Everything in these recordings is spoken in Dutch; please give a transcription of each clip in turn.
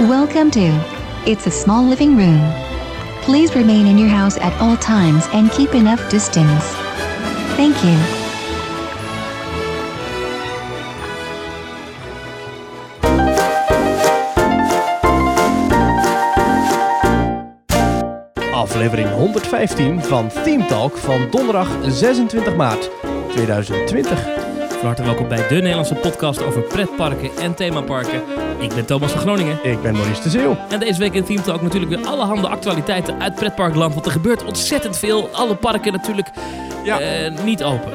Welcome to It's a Small Living Room. Please remain in your house at all times and keep enough distance. Thank you. Aflevering 115 van Team Talk van donderdag 26 maart 2020. Van harte welkom bij de Nederlandse podcast over pretparken en themaparken. Ik ben Thomas van Groningen. Ik ben Maurice de Zeeuw. En deze week in Team Talk natuurlijk weer allerhande actualiteiten uit pretparkland. Want er gebeurt ontzettend veel. Alle parken natuurlijk Ja. eh, niet open.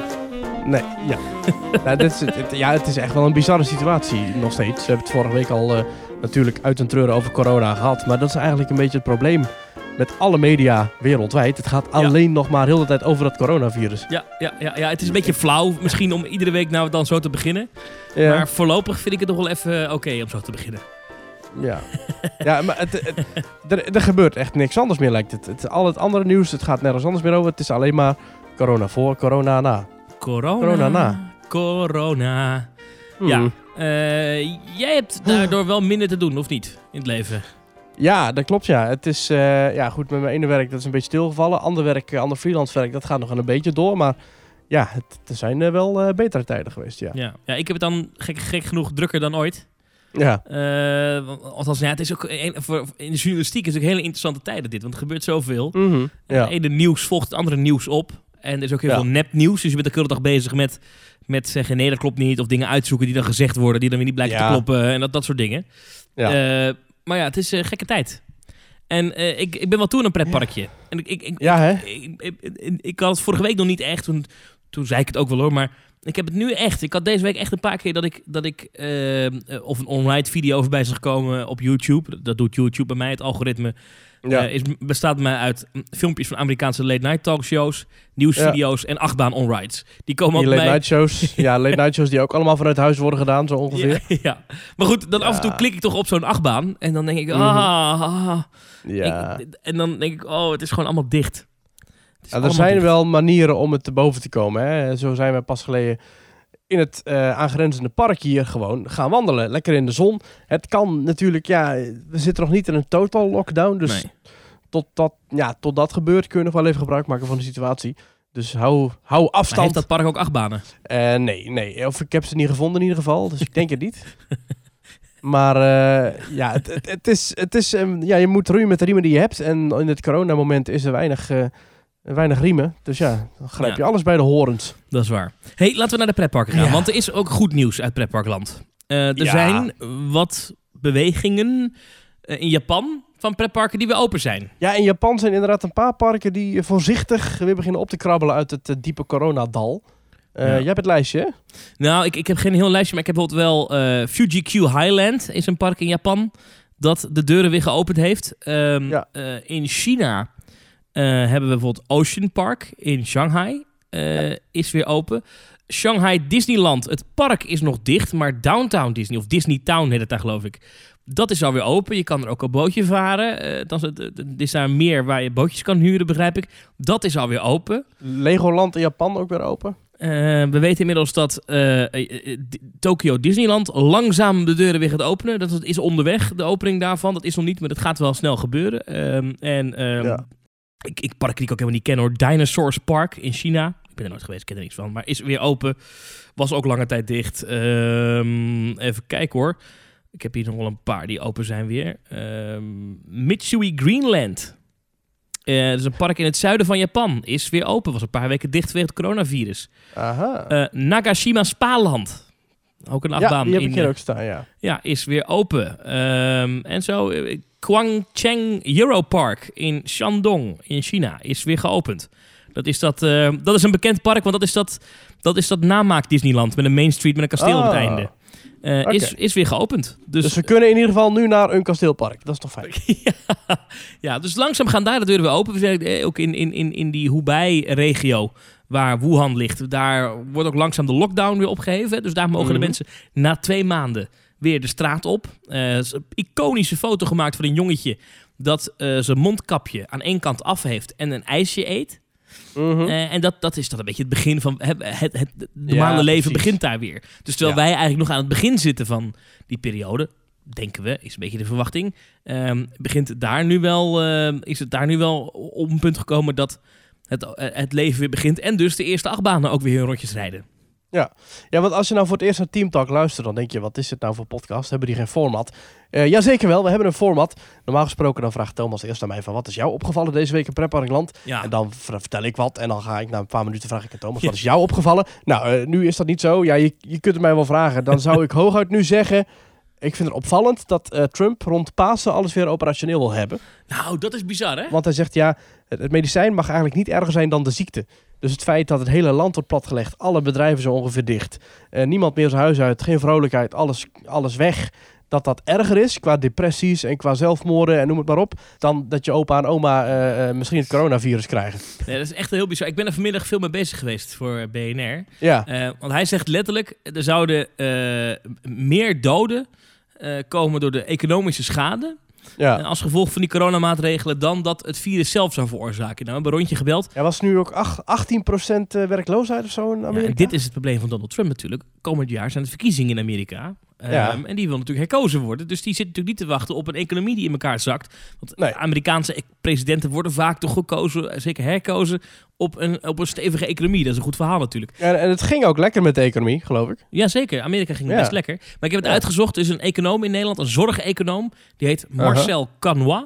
Nee, ja. nou, dit is, het, ja, het is echt wel een bizarre situatie nog steeds. We hebben het vorige week al eh, natuurlijk uit een treuren over corona gehad. Maar dat is eigenlijk een beetje het probleem met alle media wereldwijd. Het gaat alleen nog maar heel de tijd over dat coronavirus. Ja, ja, ja, ja, het is een beetje flauw misschien om iedere week nou dan zo te beginnen. Ja. Maar voorlopig vind ik het nog wel even oké om zo te beginnen. Ja, ja maar het, het- er, er gebeurt echt niks anders meer lijkt het. het. Al het andere nieuws, het gaat nergens anders meer over. Het is alleen maar corona voor, corona na. Corona. Corona na. Corona. Hmm. Ja. Eh, jij hebt daardoor wel minder te doen, of niet? In het leven. Ja, dat klopt ja. Het is eh, ja, goed met mijn ene werk, dat is een beetje stilgevallen. Ander werk, eh, ander freelance werk, dat gaat nog een beetje door. Maar ja, het, er zijn eh, wel betere tijden geweest, ja. Ja. ja, ik heb het dan gek, gek genoeg drukker dan ooit. Ja, want- althans, ja, het is ook een, voor, in de journalistiek is het ook hele interessante tijden dit, want er gebeurt zoveel. Mhm. ja. Het ene nieuws volgt het andere nieuws op. En er is ook heel Ja. veel nepnieuws. Dus je bent de hele dag bezig met, met zeggen nee, dat klopt niet. Of dingen uitzoeken die dan gezegd worden, die dan weer niet blijken Ja. te kloppen. En dat, dat soort dingen. ja. Eh, maar ja, het is een gekke tijd. En eh, ik, ik ben wel toe aan een pretparkje. En ik, ik, ik, ja, hè? ik, ik, ik, ik had het vorige week nog niet echt. Toen, toen zei ik het ook wel hoor. Maar ik heb het nu echt. Ik had deze week echt een paar keer dat ik, dat ik eh, eh, of een online video voorbij zag komen op YouTube. Dat doet YouTube bij mij. Het algoritme Ja. eh, is, bestaat mij uit filmpjes van Amerikaanse late night talkshows, nieuwsvideo's en achtbaan onrides. Die komen Die ook late bij. night shows. ja, late night shows die ook allemaal vanuit huis worden gedaan, zo ongeveer. Ja, ja. Maar goed, dan af en toe Ja. klik ik toch op zo'n achtbaan. En dan denk ik, Mhm. ah, ah, Ja. Ik- en dan denk ik, oh, het is gewoon allemaal dicht. Ja, er zijn dicht. wel manieren om het te boven te komen. Hè. Zo zijn we pas geleden in het eh, aangrenzende park hier gewoon gaan wandelen. Lekker in de zon. Het kan natuurlijk, ja, we zitten nog niet in een total lockdown. Dus Nee. tot, dat, ja, tot dat gebeurt kun je nog wel even gebruik maken van de situatie. Dus hou, hou Maar afstand. heeft dat park ook achtbanen? Eh, nee, nee. Of ik heb ze niet gevonden in ieder geval. Dus ik denk het niet. Maar eh, ja, het, het, het is, het is, ehm, ja, je moet roeien met de riemen die je hebt. En in het coronamoment is er weinig, weinig riemen. Dus ja, dan grijp je Ja. alles bij de horens. Dat is waar. hey, laten we naar de pretparken gaan. Ja. Want er is ook goed nieuws uit pretparkland. Eh, er Ja. zijn wat bewegingen eh, in Japan van pretparken die weer open zijn. Ja, in Japan zijn inderdaad een paar parken die eh, voorzichtig weer beginnen op te krabbelen uit het diepe coronadal. Eh Ja. Jij hebt het lijstje, hè? Nou, ik, ik heb geen heel lijstje, maar ik heb bijvoorbeeld wel eh Fuji-Q Highland is een park in Japan dat de deuren weer geopend heeft. Ehm, Ja. eh, in China hebben we bijvoorbeeld Ocean Park in Shanghai eh, is weer open. Shanghai Disneyland, het park is nog dicht, maar Downtown Disney, of Disney Town heet het daar geloof ik, dat is alweer open. Je kan er ook een bootje varen. Eh, dan is is daar meer waar je bootjes kan huren, begrijp ik. Dat is alweer open. Legoland in Japan ook weer open. Eh, we weten inmiddels dat eh, eh, eh, D- Tokyo Disneyland langzaam de deuren weer gaat openen. Dat is onderweg, de opening daarvan. Dat is nog niet, maar dat gaat wel snel gebeuren. Ehm, en ehm, Ja. Ik, ik park die ik ook helemaal niet ken hoor. Dinosaurs Park in China. Ik ben er nooit geweest, ik ken er niks van. Maar is weer open. Was ook lange tijd dicht. Ehm, even kijken hoor. Ik heb hier nog wel een paar die open zijn weer. Ehm Mitsui Greenland. Eh, dat is een park in het zuiden van Japan. Is weer open. Was een paar weken dicht vanwege het coronavirus. Aha. Eh, Nagashima Spaland. Ook een ja, achtbaan. die heb ik hier eh, ook staan, ja. ja, is weer open. Ehm, en zo, eh, Kwangcheng Euro Park in Shandong in China is weer geopend. Dat is, dat, eh, dat is een bekend park, want dat is dat, dat, is dat namaak Disneyland met een Main Street met een kasteel op het Ah. einde. Eh, is, is weer geopend. Dus, Dus we kunnen in ieder geval nu naar een kasteelpark. Dat is toch fijn? ja, ja, dus langzaam gaan daar de deuren weer open. We zijn eh, ook in, in, in, in die Hubei-regio, waar Wuhan ligt, daar wordt ook langzaam de lockdown weer opgeheven. Dus daar mogen Mhm. de mensen na twee maanden weer de straat op. Eh, er is een iconische foto gemaakt van een jongetje dat eh, zijn mondkapje aan één kant af heeft en een ijsje eet. Mhm. Eh, en dat, dat is dan een beetje het begin van het, het, het normale Ja, leven precies. begint daar weer. Dus terwijl Ja. wij eigenlijk nog aan het begin zitten van die periode, denken we, is een beetje de verwachting. Ehm, begint daar nu wel, eh, is het daar nu wel op een punt gekomen dat het, eh, het leven weer begint. En dus de eerste achtbanen ook weer hun rondjes rijden. Ja, want als je nou voor het eerst naar Team Talk luistert, dan denk je, wat is dit nou voor podcast? Hebben die geen format? Uh, jazeker wel, we hebben een format. Normaal gesproken dan vraagt Thomas eerst aan mij van, wat is jou opgevallen deze week in Prepparingland? Ja. En dan vertel ik wat en dan ga ik na een paar minuten vraag ik aan Thomas, wat is jou opgevallen? Nou, nu is dat niet zo. Ja, je, je kunt het mij wel vragen. Dan zou ik hooguit nu zeggen, ik vind het opvallend dat uh, Trump rond Pasen alles weer operationeel wil hebben. Nou, dat is bizar, hè? Want hij zegt ja, het, medicijn mag eigenlijk niet erger zijn dan de ziekte. Dus het feit dat het hele land wordt platgelegd, alle bedrijven zo ongeveer dicht, uh, niemand meer zijn huis uit, geen vrolijkheid, alles, alles weg. Dat dat erger is qua depressies en qua zelfmoorden en noem het maar op, dan dat je opa en oma uh, misschien het coronavirus krijgen. Nee, dat is echt heel bizar. Ik ben er vanmiddag veel mee bezig geweest voor BNR. Ja. want hij zegt letterlijk, er zouden meer doden komen door de economische schade. Ja. als gevolg van die coronamaatregelen dan dat het virus zelf zou veroorzaken. Nou, we hebben een rondje gebeld. Er was nu ook 8, 18% werkloosheid of zo in Amerika. Ja, dit is het probleem van Donald Trump natuurlijk. Komend jaar zijn het verkiezingen in Amerika. Ja. Um, en die wil natuurlijk herkozen worden. Dus die zit natuurlijk niet te wachten op een economie die in elkaar zakt. Want nee. Amerikaanse presidenten worden vaak toch gekozen, zeker herkozen, op een, op een stevige economie. Dat is een goed verhaal natuurlijk. Ja, en het ging ook lekker met de economie, geloof ik. Jazeker, Amerika ging Ja. best lekker. Maar ik heb het uitgezocht. Er is een econoom in Nederland, een zorgeconoom. Die heet Marcel Canois.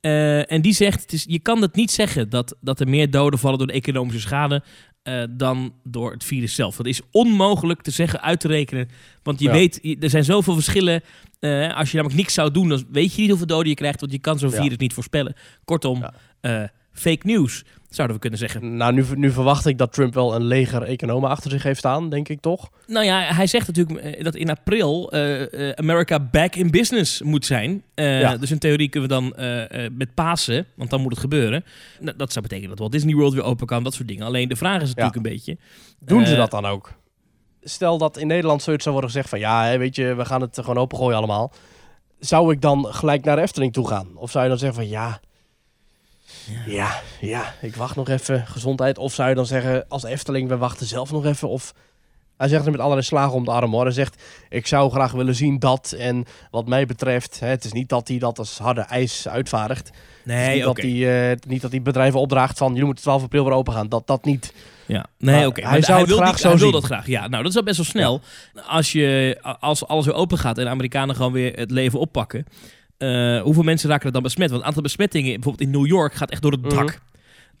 Eh, en die zegt, het is, je kan het niet zeggen dat, dat er meer doden vallen door de economische schade eh, dan door het virus zelf. Dat is onmogelijk te zeggen, uit te rekenen. Want je Ja. weet, er zijn zoveel verschillen. Eh, als je namelijk niks zou doen, dan weet je niet hoeveel doden je krijgt. Want je kan zo'n Ja. virus niet voorspellen. Kortom, Ja. Fake news, zouden we kunnen zeggen. Nou, nu, nu verwacht ik dat Trump wel een leger economen achter zich heeft staan, denk ik toch? Nou ja, hij zegt natuurlijk eh, dat in april eh, America back in business moet zijn. Ja. Dus in theorie kunnen we dan met Pasen, want dan moet het gebeuren. Nou, dat zou betekenen dat Walt Disney World weer open kan, dat soort dingen. Alleen de vraag is natuurlijk een beetje... Doen ze dat dan ook? Stel dat in Nederland zoiets zou worden gezegd van... ja, weet je, we gaan het gewoon opengooien allemaal. Zou ik dan gelijk naar de Efteling toe gaan? Of zou je dan zeggen van ja... Ja, ja, ik wacht nog even, gezondheid. Of zou je dan zeggen, als Efteling, we wachten zelf nog even. Of hij zegt het met allerlei slagen om de arm hoor. Hij zegt, ik zou graag willen zien dat. En wat mij betreft, hè, het is niet dat hij dat als harde ijs uitvaardigt. Nee, niet, oké. dat hij, eh, niet dat hij bedrijven opdraagt van, jullie moeten 12 april weer open gaan. Dat, dat niet. Ja, nee, oké. hij zou wil graag die- hij wil dat graag. Ja, nou, dat is al best wel snel. Als, je, als alles weer open gaat en de Amerikanen gewoon weer het leven oppakken. Eh, hoeveel mensen raken er dan besmet? Want het aantal besmettingen bijvoorbeeld in New York gaat echt door het Mhm. dak.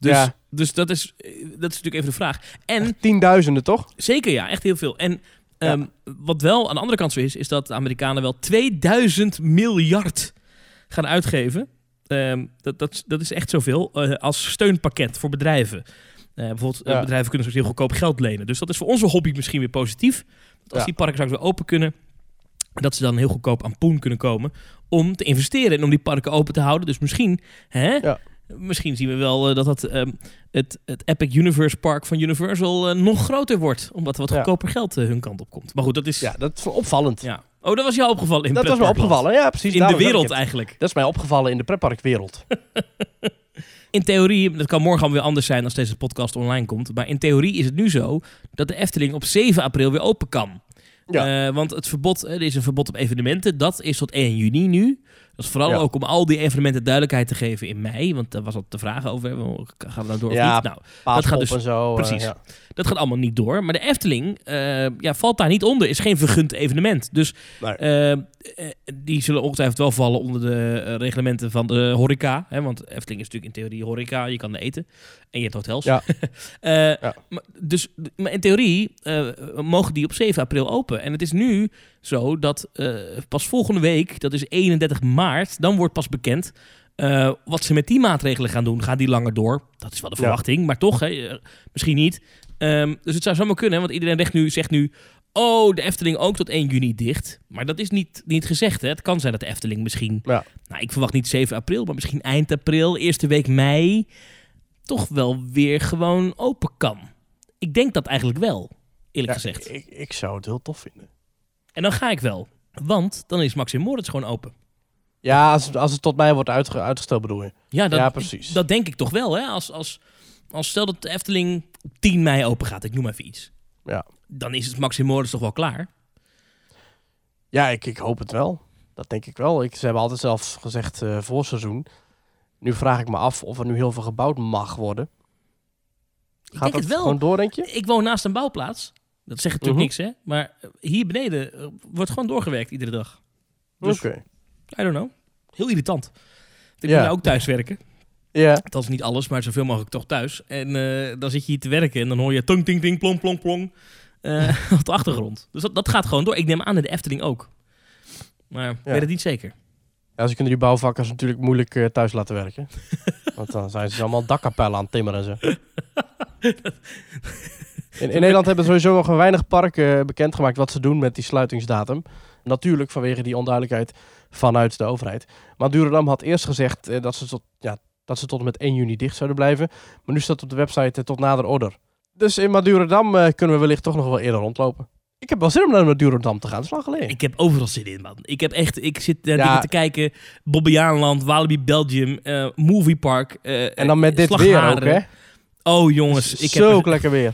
Dus, Ja. dus dat, is, eh, dat is natuurlijk even de vraag. En Tienduizenden toch? Zeker ja, echt heel veel. En ehm, wat wel aan de andere kant zo is, is dat de Amerikanen wel 2000 miljard gaan uitgeven. Ehm, dat, dat, dat is echt zoveel eh, als steunpakket voor bedrijven. Bijvoorbeeld, Ja. bedrijven kunnen soms heel goedkoop geld lenen. Dus dat is voor onze hobby misschien weer positief. Want als die parken straks weer open kunnen, dat ze dan heel goedkoop aan poen kunnen komen om te investeren en om die parken open te houden. Dus misschien, hè? Ja. Misschien zien we wel eh, dat het, ehm, het, het Epic Universe Park van Universal eh, nog groter wordt. Omdat er wat Ja. goedkoper geld eh, hun kant op komt. Maar goed, dat is... Ja. Ja, dat is opvallend. Oh, dat was jou opgevallen in dat was me opgevallen. Ja, precies. In de wereld eigenlijk. Dat is mij opgevallen in de pretparkwereld. In theorie, dat kan morgen weer anders zijn als deze podcast online komt. Maar in theorie is het nu zo dat de Efteling op 7 april weer open kan. Ja. Eh, want het verbod, er is een verbod op evenementen. Dat is tot 1 juni nu. Dat is vooral Ja. ook om al die evenementen duidelijkheid te geven in mei. Want daar was al de vraag over. Gaan we nou door of Ja, niet? Nou, Paaspop gaat dus- zo. eh, precies. ja. dat gaat allemaal niet door. Maar de Efteling eh, ja, valt daar niet onder. Is geen vergund evenement. Dus Nee. eh, die zullen ongetwijfeld wel vallen onder de reglementen van de horeca. Hè? Want Efteling is natuurlijk in theorie horeca. Je kan er eten. En je hebt hotels. Ja. Maar, dus, maar in theorie mogen die op 7 april open. En het is nu zo dat eh, pas volgende week, dat is 31 maart, dan wordt pas bekend eh, wat ze met die maatregelen gaan doen. Gaan die langer door? Dat is wel de Ja. verwachting. Maar toch, hè, eh, misschien niet. Ehm, dus het zou zomaar kunnen, want iedereen zegt nu, zegt nu... Oh, de Efteling ook tot 1 juni dicht. Maar dat is niet, niet gezegd. Hè? Het kan zijn dat de Efteling misschien... Ja. Nou, ik verwacht niet 7 april, maar misschien eind april, eerste week mei... toch wel weer gewoon open kan. Ik denk dat eigenlijk wel, eerlijk Ja, gezegd. Ik, ik zou het heel tof vinden. En dan ga ik wel. Want dan is Maxim Moritz gewoon open. Ja, als, het- als het tot mij wordt uitge, uitgesteld bedoel je. Ja, dat, Ja, precies. Dat denk ik toch wel, hè? Als, als, als stel dat de Efteling op 10 mei open gaat, ik noem even iets. Ja. Dan is het Maxim Moritz toch wel klaar? Ja, ik, ik hoop het wel. dat denk ik wel. Ik, ze hebben altijd zelf gezegd eh voor seizoen. Nu vraag ik me af of er nu heel veel gebouwd mag worden. Ik Gaat denk dat het wel. gewoon door, denk je? Ik woon naast een bouwplaats. Dat zegt natuurlijk Mhm. niks, hè? Maar eh, hier beneden eh, wordt gewoon doorgewerkt iedere dag. Dus- Oké. I don't know. Heel irritant. Ik Ja. moet nou ook thuis werken. Ja. Althans niet alles, maar zoveel mogelijk toch thuis. En eh, dan zit je hier te werken en dan hoor je tong, ting, ting, plong, plong, plong. op de achtergrond. Dus dat, dat gaat gewoon door. Ik neem aan in de Efteling ook. Maar ik Ja. weet het niet zeker. Ja, ze kunnen die bouwvakkers natuurlijk moeilijk thuis laten werken. Want dan zijn ze allemaal dakkapellen aan het timmeren. en Zo. In, in Nederland hebben sowieso nog weinig parken eh, bekendgemaakt wat ze doen met die sluitingsdatum. Natuurlijk vanwege die onduidelijkheid vanuit de overheid. Maar Durodam had eerst gezegd eh, dat, ze tot, ja, dat ze tot en met 1 juni dicht zouden blijven. Maar nu staat op de website eh, tot nader order. Dus in Madurodam kunnen we wellicht toch nog wel eerder rondlopen. Ik heb wel zin om naar Madurodam te gaan. Dat is lang geleden. Ik heb overal zin in, man. Ik heb echt, ik zit naar Ja. dingen te kijken. Bobbejaanland, Walibi Belgium, eh Movie Park. en dan met dit weer ook, hè? Oh jongens, ik zo heb er- lekker weer.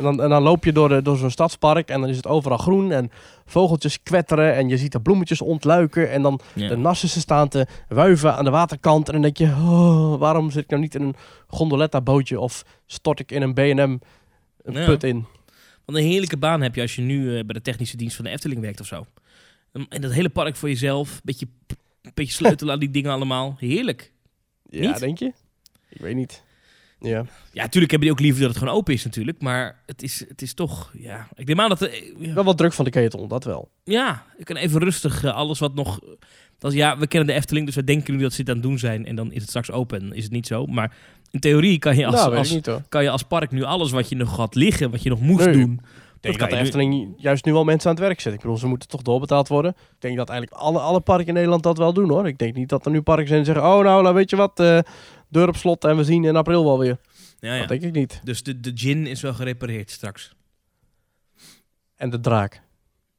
En dan, en dan loop je door, de, door zo'n stadspark en dan is het overal groen en vogeltjes kwetteren en je ziet de bloemetjes ontluiken en dan Ja. de narcissen staan te wuiven aan de waterkant en dan denk je, oh, waarom zit ik nou niet in een gondoletta bootje of stort ik in een B&M een Ja. put in? Wat een heerlijke baan heb je als je nu eh, bij de technische dienst van de Efteling werkt of zo. En dat hele park voor jezelf. Beetje, beetje sleutelen aan die dingen allemaal. Heerlijk. Ja, Niet? denk je? Ik weet niet. Ja. Ja, natuurlijk hebben die ook liever dat het gewoon open is natuurlijk. Maar het is, het is toch, ja... Ik neem aan dat... er- ja, Wel wat druk van de ketel, dat wel. Ja, ik kan even rustig eh, alles wat nog... Dat, ja, we kennen de Efteling, dus we denken nu dat ze het aan het doen zijn. En dan is het straks open. Is het niet zo. Maar in theorie kan je als, nou, als, niet kan je als park nu alles wat je nog had liggen, wat je nog moest Nee. doen... Ik denk kan dat de je nu- Efteling juist nu wel mensen aan het werk zet. Ik bedoel, ze moeten toch doorbetaald worden. Ik denk dat eigenlijk alle, alle parken in Nederland dat wel doen hoor. Ik denk niet dat er nu parken zijn die zeggen... Oh nou, nou weet je wat, eh, deur op slot en we zien in april wel weer. Ja, ja. Dat denk ik niet. Dus de, de gin is wel gerepareerd straks. En de draak.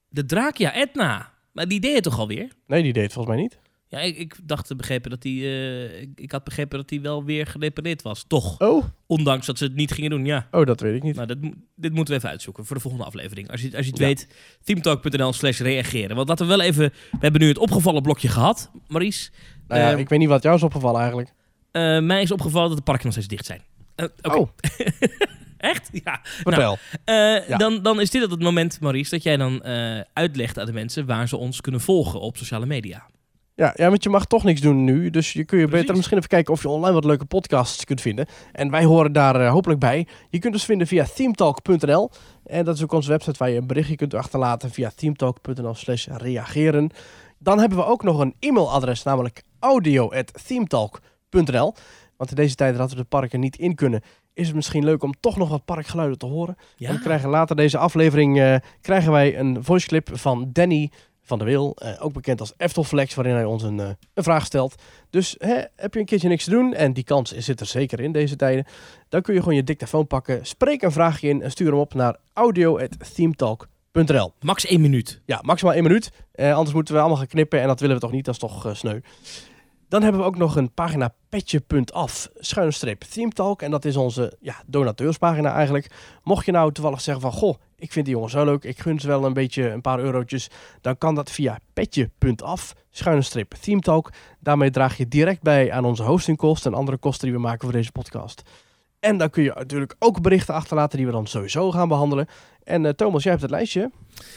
De draak, ja, Etna. Maar die deed het toch alweer? Nee, die deed het volgens mij niet. Ja, ik, ik dacht te begrepen dat die... eh, ik, ik had begrepen dat die wel weer gerepareerd was. Toch. Oh, Ondanks dat ze het niet gingen doen, ja. oh dat weet ik niet. Nou, dat, dit moeten we even uitzoeken voor de volgende aflevering. Als je, als je het Ja. weet, themetalk.nl slash reageren. Want laten we wel even... We hebben nu het opgevallen blokje gehad, Maurice. Nou ja, ehm, ik weet niet wat jou is opgevallen eigenlijk. Eh, mij is opgevallen dat de parken nog steeds dicht zijn. Eh. Oh, Echt? Ja. vertel. Eh, Ja. dan, dan is dit het moment, Maurice, dat jij dan uitlegt aan de mensen waar ze ons kunnen volgen op sociale media. Ja, ja, want je mag toch niks doen nu. Dus je kun je Precies. beter misschien even kijken of je online wat leuke podcasts kunt vinden. En wij horen daar hopelijk bij. Je kunt ons vinden via themetalk.nl. En dat is ook onze website waar je een berichtje kunt achterlaten via themetalk.nl slash reageren. Dan hebben we ook nog een e-mailadres, namelijk audio.themetalk.nl. Want in deze tijd dat we de parken niet in kunnen, is het misschien leuk om toch nog wat parkgeluiden te horen. Ja. En we krijgen later deze aflevering eh, krijgen wij een voiceclip van Danny van der Wil. eh, ook bekend als Eftelflex, waarin hij ons een, eh, een vraag stelt. Dus hè, heb je een keertje niks te doen, en die kans zit er zeker in deze tijden, dan kun je gewoon je dictafoon pakken, spreek een vraagje in en stuur hem op naar audio.themetalk.nl. Max één minuut. Ja, maximaal één minuut. Anders moeten we allemaal gaan knippen en dat willen we toch niet, dat is toch sneu. Dan hebben we ook nog een pagina petje.af, schuine streep themetalk. En dat is onze ja, donateurspagina eigenlijk. Mocht je nou toevallig zeggen van, goh, ik vind die jongens zo leuk, ik gun ze wel een beetje een paar eurotjes. Dan kan dat via petje.af, schuine streep themetalk. Daarmee draag je direct bij aan onze hostingkosten en andere kosten die we maken voor deze podcast. En dan kun je natuurlijk ook berichten achterlaten die we dan sowieso gaan behandelen. En eh, Thomas, jij hebt het lijstje.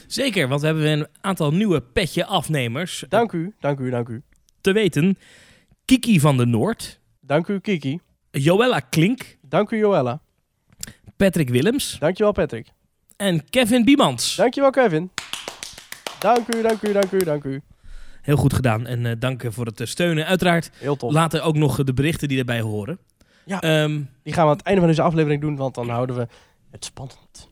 Zeker, want we hebben een aantal nieuwe petje afnemers. Dank u, dank u, dank u. Te weten, Kiki van de Noord, Dank u, Kiki. Joella Klink, Dank u, Joella. Patrick Willems Dankjewel, Patrick. en Kevin Biemans. Dankjewel, Kevin. Dank u, dank u, dank u, dank u. Heel goed gedaan en eh, dank voor het eh, steunen. Uiteraard Heel tof. later ook nog de berichten die erbij horen. Ja. Ehm, Die gaan we aan het einde van deze aflevering doen, want dan houden we het spannend.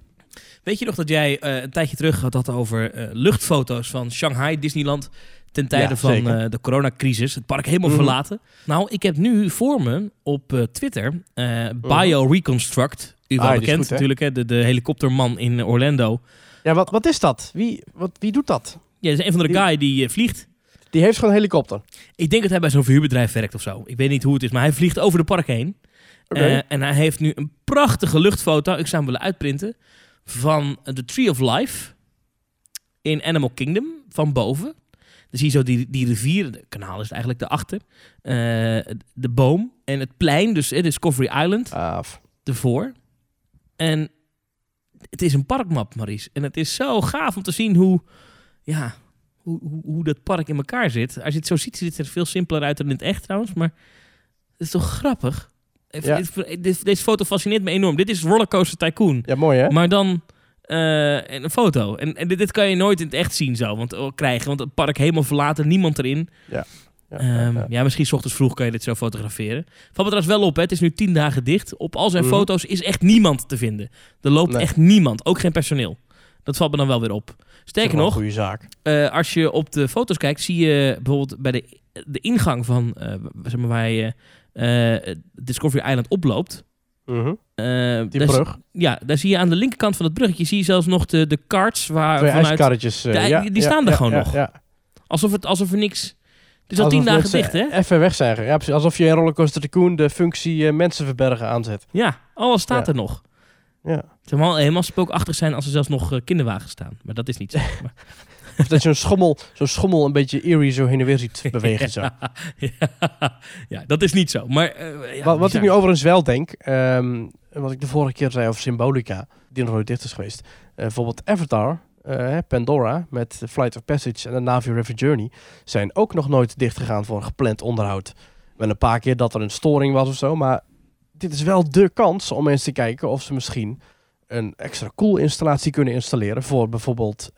Weet je nog dat jij eh, een tijdje terug had over luchtfoto's van Shanghai Disneyland ten tijde Ja, van eh, de coronacrisis? Het park helemaal Mhm. verlaten. Nou, ik heb nu voor me op eh, Twitter eh Mhm. BioReconstruct. U wel Ah, bekend goed, hè? natuurlijk, hè? De, de helikopterman in Orlando. Ja, wat, wat is dat? Wie, wat, wie doet dat? Ja, dat is een van de Die- guy die vliegt. Die heeft gewoon een helikopter. Ik denk dat hij bij zo'n verhuurbedrijf werkt of zo. Ik weet niet hoe het is, maar hij vliegt over de park heen. En hij heeft nu een prachtige luchtfoto. Ik zou hem willen uitprinten. Van The Tree of Life in Animal Kingdom. Van boven. Dan zie je zo die, die rivier, het kanaal is het eigenlijk daarachter. eh de boom en het plein, dus eh, Discovery Island, Af. ervoor. En het is een parkmap, Maries. En het is zo gaaf om te zien hoe, ja, hoe, hoe, hoe dat park in elkaar zit. Als je het zo ziet, ziet het er veel simpeler uit dan in het echt trouwens. Maar het is toch grappig? Ja. Deze foto fascineert me enorm. Dit is Rollercoaster Tycoon. Ja, mooi hè? Maar dan eh, een foto. En, en dit, dit kan je nooit in het echt zien zo. Want, oh, krijgen, want het park helemaal verlaten, niemand erin. Ja, ja, ja, misschien 's ochtends vroeg kan je dit zo fotograferen. Valt me trouwens wel op, hè. het is nu tien dagen dicht. Op al zijn Mhm. foto's is echt niemand te vinden. Er loopt Nee. echt niemand, ook geen personeel. Dat valt me dan wel weer op. Sterker nog, Goede zaak. eh, als je op de foto's kijkt, zie je bijvoorbeeld bij de, de ingang van eh, zeg maar waar je eh, Discovery Island oploopt. Mhm. eh, Die daar, brug. Ja, daar zie je aan de linkerkant van het bruggetje zie je zelfs nog de, de karts waar Twee vanuit, ijskarretjes. eh, Ja, ja, die ja, staan er gewoon nog. Ja. alsof, het, alsof er niks... Het is al tien dagen dicht, hè? Even weg zijn. Ja, precies. Alsof je in Rollercoaster Tycoon de functie eh, mensen verbergen aanzet. Ja, alles staat Ja. er nog. Ja. Het zou wel helemaal spookachtig zijn als er zelfs nog kinderwagens staan. Maar dat is niet zo. Maar- Of dat je zo'n schommel, zo'n schommel een beetje eerie zo heen en weer ziet bewegen. Zo. ja, ja, dat is niet zo. Maar eh, ja, wat, wat ik nu overigens wel denk, ehm, wat ik de vorige keer zei over Symbolica, die nog nooit dicht is geweest. Eh, bijvoorbeeld Avatar, eh, Pandora met Flight of Passage en de Navi River Journey zijn ook nog nooit dicht gegaan voor een gepland onderhoud. Wel een paar keer dat er een storing was of zo, maar dit is wel de kans om eens te kijken of ze misschien een extra koelinstallatie kunnen installeren voor bijvoorbeeld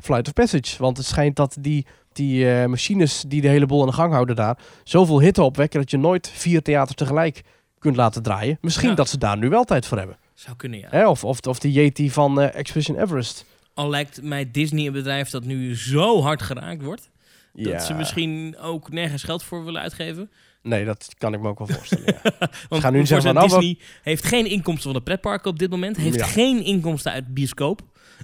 Flight of Passage. Want het schijnt dat die, die eh, machines die de hele boel aan de gang houden daar zoveel hitte opwekken dat je nooit vier theaters tegelijk kunt laten draaien. Misschien Ja. dat ze daar nu wel tijd voor hebben. Zou kunnen, ja. Hè? Of, of, of die Yeti van eh, Expedition Everest. Al lijkt mij Disney een bedrijf dat nu zo hard geraakt wordt... dat ze misschien ook nergens geld voor willen uitgeven. Nee, dat kan ik me ook wel voorstellen. ja. Want gaan nu zeggen van, nou, Disney heeft geen inkomsten van de pretparken op dit moment. Heeft Ja. geen inkomsten uit bioscoop.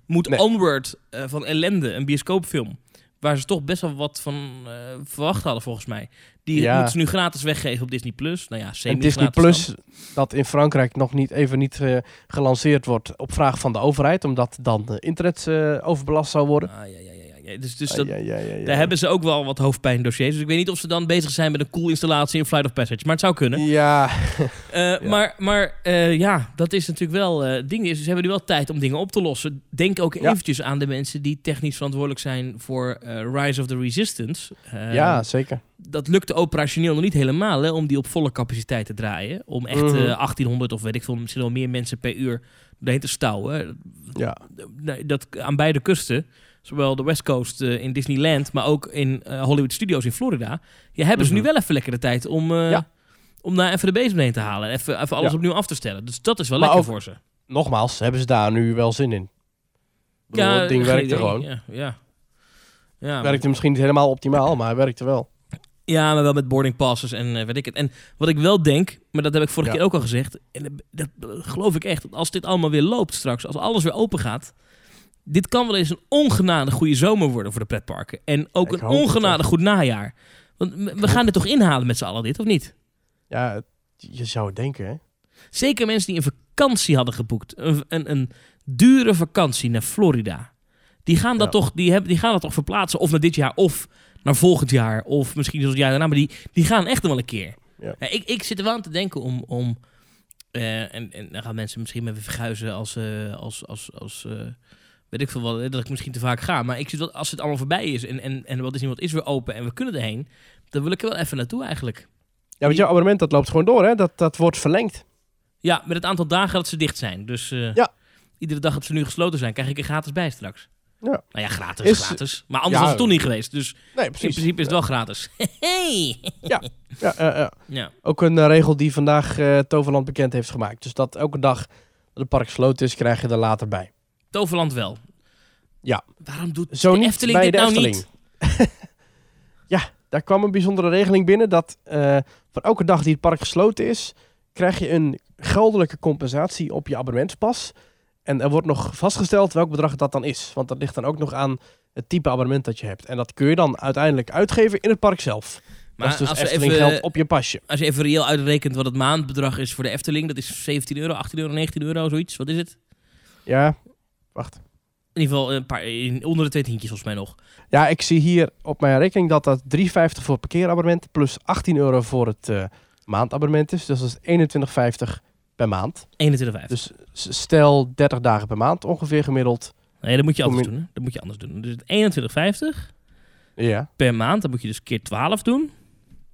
Moet Nee. Onward eh, van Ellende, een bioscoopfilm... waar ze toch best wel wat van eh, verwacht hadden volgens mij. Die Ja. moeten ze nu gratis weggeven op Disney+. Plus. Nou ja, En Disney Plus, dat in Frankrijk nog niet even niet eh, gelanceerd wordt op vraag van de overheid, omdat dan de internet overbelast zou worden. Ah, ja, ja. Dus, dus dat, daar hebben ze ook wel wat hoofdpijndossiers. Dus ik weet niet of ze dan bezig zijn met een cool installatie in Flight of Passage. Maar het zou kunnen. Ja, Eh, Maar, maar eh, ja, dat is natuurlijk wel eh ding. Is, ze hebben nu wel tijd om dingen op te lossen. Denk ook Ja. eventjes aan de mensen die technisch verantwoordelijk zijn voor eh, Rise of the Resistance. Eh, ja, zeker. Dat lukte operationeel nog niet helemaal, hè, om die op volle capaciteit te draaien. Om echt eh, 1800 of weet ik veel, misschien wel meer mensen per uur te stouwen. Ja. Nee, Dat aan beide kusten, zowel de West Coast eh, in Disneyland, maar ook in eh, Hollywood Studios in Florida. Ja, hebben ze Mhm. nu wel even lekker de tijd om, eh, Ja. om daar even de bezem heen te halen. Even, even alles Ja. opnieuw af te stellen. Dus dat is wel Maar lekker voor ze. Nogmaals, hebben ze daar nu wel zin in? Bedoel, het ding geen werkt er idee. gewoon. Ja, ja. Ja, Werkte misschien niet helemaal optimaal, maar hij werkte wel. Ja, maar wel met boarding passes en weet ik het. En wat ik wel denk, maar dat heb ik vorige Ja. keer ook al gezegd, en dat, dat geloof ik echt, dat als dit allemaal weer loopt straks, als alles weer open gaat, dit kan wel eens een ongenadig goede zomer worden voor de pretparken. En ook een echt. goed najaar. Want we- gaan dit toch inhalen met z'n allen dit, of niet? Ja, je zou het denken, hè? Zeker mensen die een vakantie hadden geboekt, een, een, een dure vakantie naar Florida, die gaan dat Ja. toch, die hebben, die gaan dat toch verplaatsen, of naar dit jaar, of naar volgend jaar, of misschien het jaar daarna, maar die, die gaan echt nog wel een keer. Ja. Ja, ik, ik zit er wel aan te denken om, om eh, en, en dan gaan mensen misschien me weer verguizen als, eh, als, als, als eh, weet ik veel wat, dat ik misschien te vaak ga, maar ik zit wel, als het allemaal voorbij is en, en, en wat is wat is weer open en we kunnen erheen, dan wil ik er wel even naartoe eigenlijk. Ja, want jouw abonnement dat loopt gewoon door, hè? Dat, dat wordt verlengd. Ja, met het aantal dagen dat ze dicht zijn. Dus eh, Ja. iedere dag dat ze nu gesloten zijn, krijg ik er gratis bij straks. Ja. Nou ja, gratis, Is- gratis. Maar anders Ja, was het toen niet geweest. Dus Nee, in principe is het wel gratis. Hey. Ja, ja, ja. Ja. Ook een eh, regel die vandaag eh, Toverland bekend heeft gemaakt. Dus dat elke dag dat het park gesloten is, krijg je er later bij. Toverland wel. Ja. Waarom doet Zo de Efteling dit de nou Efteling. niet? Ja, daar kwam een bijzondere regeling binnen dat eh, voor elke dag die het park gesloten is, krijg je een geldelijke compensatie op je abonnementspas. En er wordt nog vastgesteld welk bedrag dat dan is. Want dat ligt dan ook nog aan het type abonnement dat je hebt. En dat kun je dan uiteindelijk uitgeven in het park zelf. Maar dat is dus als, Efteling even, geld op je pasje. als je even reëel uitrekent wat het maandbedrag is voor de Efteling, dat is 17 euro, 18 euro, 19 euro, zoiets. Wat is het? Ja, wacht. In ieder geval een paar, onder de twee tientjes volgens mij nog. Ja, ik zie hier op mijn rekening dat dat 3,50 voor het parkeerabonnement plus 18 euro voor het eh, maandabonnement is. Dus dat is 21,50 per maand. 21,50. Dus stel 30 dagen per maand ongeveer gemiddeld. nee, dat moet je anders doen. Hè? Dat moet je anders doen. Dus 21,50 Ja, per maand. Dan moet je dus keer 12 doen.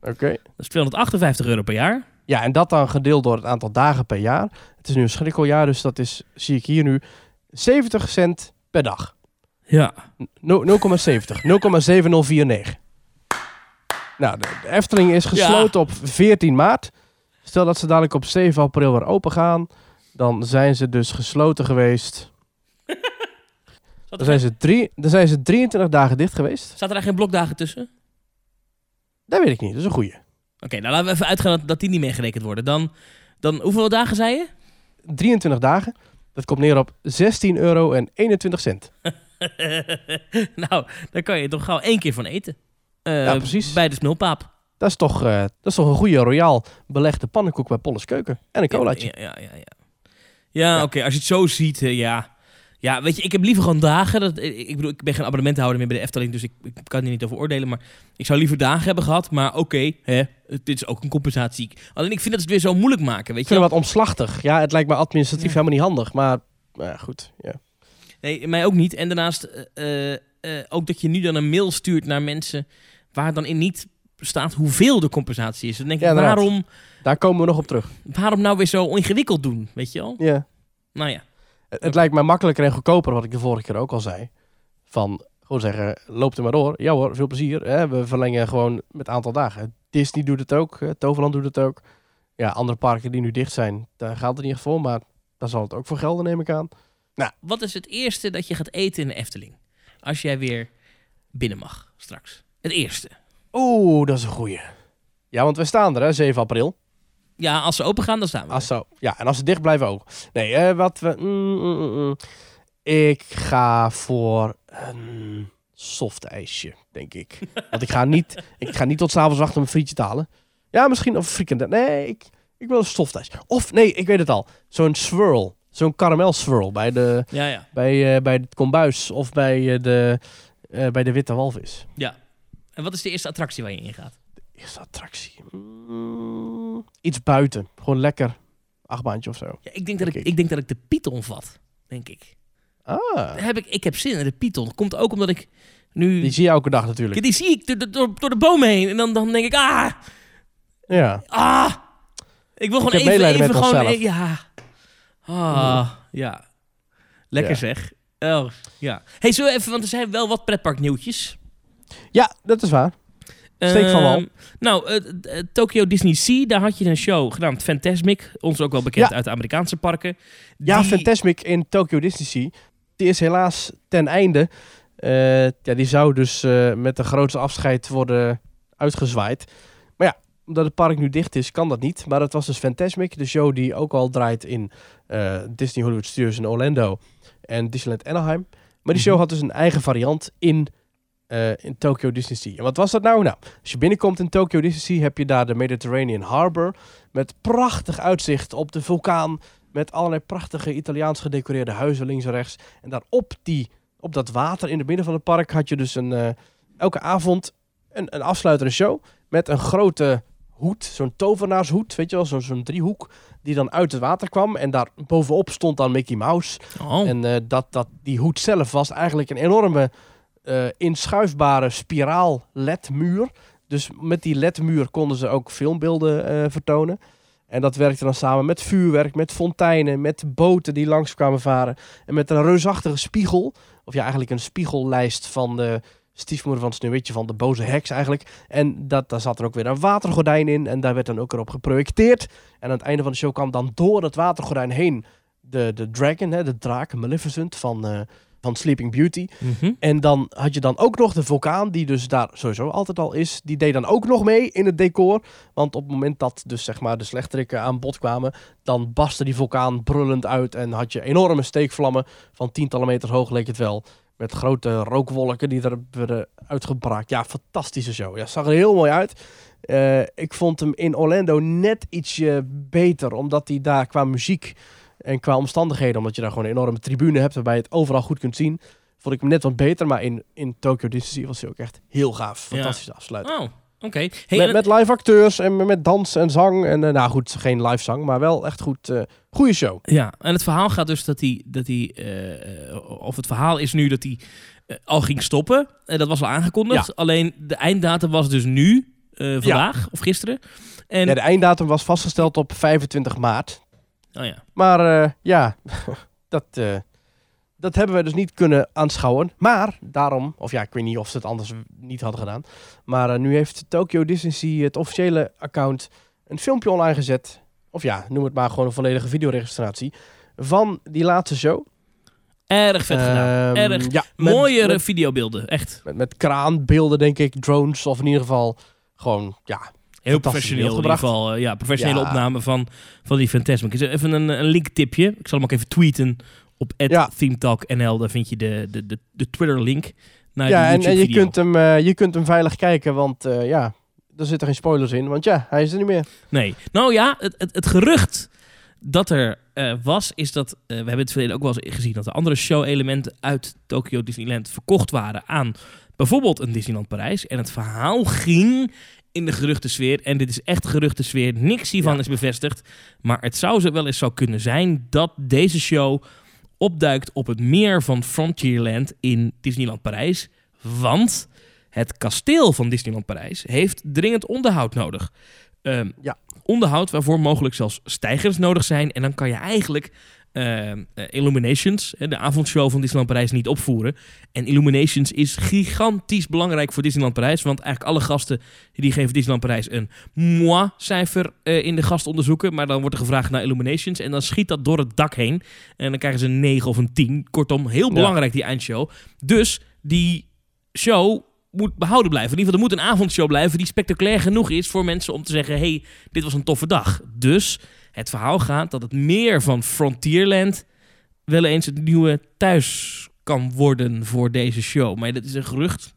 oké. Dat is 258 euro per jaar. Ja, en dat dan gedeeld door het aantal dagen per jaar. Het is nu een schrikkeljaar, dus dat is, zie ik hier nu, 70 cent per dag. Ja. No- 0,70. 0,7049. Nou, de, de Efteling is gesloten op 14 maart. Stel dat ze dadelijk op 7 april weer open gaan. Dan zijn ze dus gesloten geweest. Dan er, zijn ze, drie, dan zijn ze 23 dagen dicht geweest. Zaten daar geen blokdagen tussen? Dat weet ik niet, dat is een goeie. Oké, nou laten we even uitgaan dat, dat die niet meegerekend worden. Dan, dan hoeveel dagen zei je? 23 dagen. Dat komt neer op 16 euro en 21 cent. nou, daar kan je toch gauw één keer van eten. Eh, Ja, precies. Bij de smulpaap. Dat is toch, eh, dat is toch een goede royaal belegde pannenkoek bij Polles Keuken. En een colaatje. Ja, ja, ja. Ja, ja, Ja. oké. Als je het zo ziet, eh, ja. Ja, weet je, ik heb liever gewoon dagen. Dat, ik bedoel, ik ben geen abonnementhouder meer bij de Efteling, dus ik, ik kan hier niet over oordelen. Maar ik zou liever dagen hebben gehad. Maar oké, hè, dit is ook een compensatie. Alleen ik vind dat het weer zo moeilijk maken, weet Ik je vind wel. het wat omslachtig. Ja, het lijkt me administratief Ja. helemaal niet handig. Maar nou ja, goed. Ja. Nee, mij ook niet. En daarnaast eh, eh, eh, ook dat je nu dan een mail stuurt naar mensen waar dan in niet staat hoeveel de compensatie is. Dan denk ik, Ja, waarom, Daar komen we nog op terug. waarom nou weer zo ingewikkeld doen, weet je wel? Ja. Nou ja. Het, het lijkt mij makkelijker en goedkoper, wat ik de vorige keer ook al zei. Van gewoon zeggen, loop er maar door. Ja hoor, veel plezier. Hè? We verlengen gewoon met aantal dagen. Disney doet het ook. eh, Toverland doet het ook. Ja, andere parken die nu dicht zijn, daar gaat het niet echt voor. Maar daar zal het ook voor gelden, neem ik aan. Wat is het eerste dat je gaat eten in de Efteling? Als jij weer binnen mag straks. Het eerste. Oeh, dat is een goeie. Ja, want we staan er, hè, 7 april. Ja, als ze open gaan, dan staan we. Als zo. Ja, en als ze dicht blijven ook. Nee, eh, wat we... mm, mm, mm. Ik ga voor een soft ijsje, denk ik. Want ik ga niet, ik ga niet tot s'avonds wachten om een frietje te halen. Ja, misschien of frikandel. Nee, ik, ik wil een soft ijs. Of, nee, ik weet het al. Zo'n swirl. Zo'n karamel swirl bij, de, Ja, ja. bij, eh, bij het kombuis of bij, eh, de, eh, bij de witte walvis. ja. En wat is de eerste attractie waar je in gaat? Eerste attractie. Mm, iets buiten. Gewoon lekker. Achtbaantje of zo. Ja, ik, denk dat ik, ik ik. denk dat ik de Python vat, denk ik. Ah, Heb ik, ik heb zin in de Python. Dat komt ook omdat ik nu... die zie je elke dag natuurlijk. Die zie ik door, door, de bomen heen. En dan, dan denk ik, ah, Ja. ah. Ik wil gewoon even, even gewoon... Ja. Ah, ja. Lekker Ja. zeg. Oh, ja. hey, zo even, want er zijn wel wat pretparknieuwtjes. ja, dat is waar. Steek van wal. Ehm, nou, eh, eh, Tokyo Disney Sea, daar had je een show genaamd Fantasmic. Ons ook wel bekend Ja. uit de Amerikaanse parken. Ja, Die- Fantasmic in Tokyo Disney Sea. Die is helaas ten einde. Eh, ja, die zou dus met de grootste afscheid worden uitgezwaaid. Maar ja, omdat het park nu dicht is, kan dat niet. Maar het was dus Fantasmic, de show die ook al draait in Disney Hollywood Studios in Orlando en Disneyland Anaheim. Maar die show Mhm. had dus een eigen variant in, eh, in Tokyo Disney Sea. En wat was dat nou? Nou, als je binnenkomt in Tokyo Disney Sea, heb je daar de Mediterranean Harbor. Met prachtig uitzicht op de vulkaan. Met allerlei prachtige Italiaans gedecoreerde huizen links en rechts. En daar op, die, op dat water in het midden van het park had je dus een, eh, elke avond een, een afsluitende show. Met een grote hoed, zo'n tovenaarshoed, weet je wel, zo'n zo'n driehoek. Die dan uit het water kwam. En daar bovenop stond dan Mickey Mouse. Oh, En eh, dat, dat, die hoed zelf was eigenlijk een enorme eh, inschuifbare spiraal LED-muur. Dus met die LED-muur konden ze ook filmbeelden eh, vertonen. En dat werkte dan samen met vuurwerk, met fonteinen, met boten die langs kwamen varen. En met een reusachtige spiegel. Of ja, eigenlijk een spiegellijst van de stiefmoeder van Sneeuwwitje, van de boze heks eigenlijk. En dat, daar zat er ook weer een watergordijn in. En daar werd dan ook erop geprojecteerd. En aan het einde van de show kwam dan door het watergordijn heen de, de dragon, hè, de draak, Maleficent van, eh, van Sleeping Beauty. mhm. En dan had je dan ook nog de vulkaan, die dus daar sowieso altijd al is. Die deed dan ook nog mee in het decor. Want op het moment dat dus zeg maar de slechterikken aan bod kwamen, dan barstte die vulkaan brullend uit. En had je enorme steekvlammen van tientallen meters hoog, leek het wel. Met grote rookwolken die er werden uitgebraakt. Ja, fantastische show. Ja, zag er heel mooi uit. Eh, ik vond hem in Orlando net ietsje beter, omdat hij daar qua muziek en qua omstandigheden, omdat je daar gewoon een enorme tribune hebt waarbij je het overal goed kunt zien, vond ik hem net wat beter. Maar in, in Tokyo Disney was hij ook echt heel gaaf. Ja. Fantastisch afsluiten. Oh, oké. Hey, met, met live acteurs en met dans en zang. En eh, nou goed, geen live zang, maar wel echt goed. eh goede show. Ja, en het verhaal gaat dus dat hij, dat hij eh, of het verhaal is nu dat hij al ging stoppen. En dat was al aangekondigd. Alleen de einddatum was dus nu, vandaag of gisteren. En, Ja, de einddatum was vastgesteld op 25 maart. Oh ja. Maar eh, ja, dat, eh, dat hebben we dus niet kunnen aanschouwen. Maar daarom, of ja, ik weet niet of ze het anders niet hadden gedaan. Maar eh, nu heeft Tokyo Disney het officiële account een filmpje online gezet. Of ja, noem het maar gewoon een volledige videoregistratie. Van die laatste show. Erg vet gedaan. Ehm, Erg ja, met- Mooiere Met, videobeelden, echt. met, met kraanbeelden, denk ik. Drones, of in ieder geval gewoon, ja. Heel professioneel in ieder geval. eh, ja, professionele Ja. opname van, van die Fantasmic. Even een, een linktipje. Ik zal hem ook even tweeten op Ja. @themetalknl. Daar vind je de, de, de, de Twitter-link naar ja, en, en je, kunt hem, eh, je kunt hem veilig kijken, want eh, ja, er zitten geen spoilers in. Want ja, hij is er niet meer. Nee. Nou ja, het, het, het gerucht dat er eh, was, is dat... eh, we hebben het verleden ook wel eens gezien... dat er andere show-elementen uit Tokyo Disneyland verkocht waren aan bijvoorbeeld een Disneyland Parijs. En het verhaal ging in de geruchtensfeer. En dit is echt geruchtensfeer. Niks hiervan Ja. is bevestigd. Maar het zou zo wel eens zo kunnen zijn dat deze show opduikt op het meer van Frontierland in Disneyland Parijs. Want het kasteel van Disneyland Parijs heeft dringend onderhoud nodig. Ehm, Ja. Onderhoud waarvoor mogelijk zelfs stijgers nodig zijn. En dan kan je eigenlijk ehm, eh, Illuminations, de avondshow van Disneyland Parijs, niet opvoeren. En Illuminations is gigantisch belangrijk voor Disneyland Parijs. Want eigenlijk alle gasten die geven Disneyland Parijs een moi-cijfer eh, in de gastonderzoeken. Maar dan wordt er gevraagd naar Illuminations. En dan schiet dat door het dak heen. En dan krijgen ze een 9 of een 10. Kortom, heel Ja. belangrijk die eindshow. Dus die show moet behouden blijven. In ieder geval, er moet een avondshow blijven die spectaculair genoeg is voor mensen om te zeggen: hey, dit was een toffe dag. Dus het verhaal gaat dat het meer van Frontierland wel eens het nieuwe thuis kan worden voor deze show. Maar dat is een gerucht.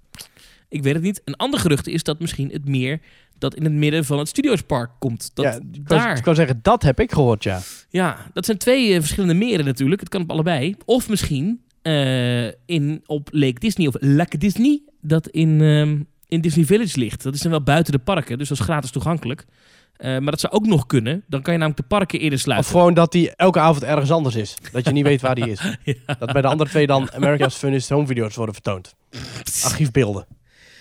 Ik weet het niet. Een ander gerucht is dat misschien het meer dat in het midden van het Studiospark komt. Dat ja, daar. Ik kan zeggen, dat heb ik gehoord, ja. Ja, dat zijn twee eh, verschillende meren natuurlijk. Het kan op allebei. Of misschien eh, in, op Lake Disney of Lake Disney, dat in, ehm, in Disney Village ligt. Dat is dan wel buiten de parken, dus dat is gratis toegankelijk. Eh, maar dat zou ook nog kunnen. Dan kan je namelijk de parken eerder Of sluiten. gewoon dat hij elke avond ergens anders is. Dat je niet weet waar die is. Ja. Dat bij de andere twee dan America's Funniest Home Video's worden vertoond. Archiefbeelden.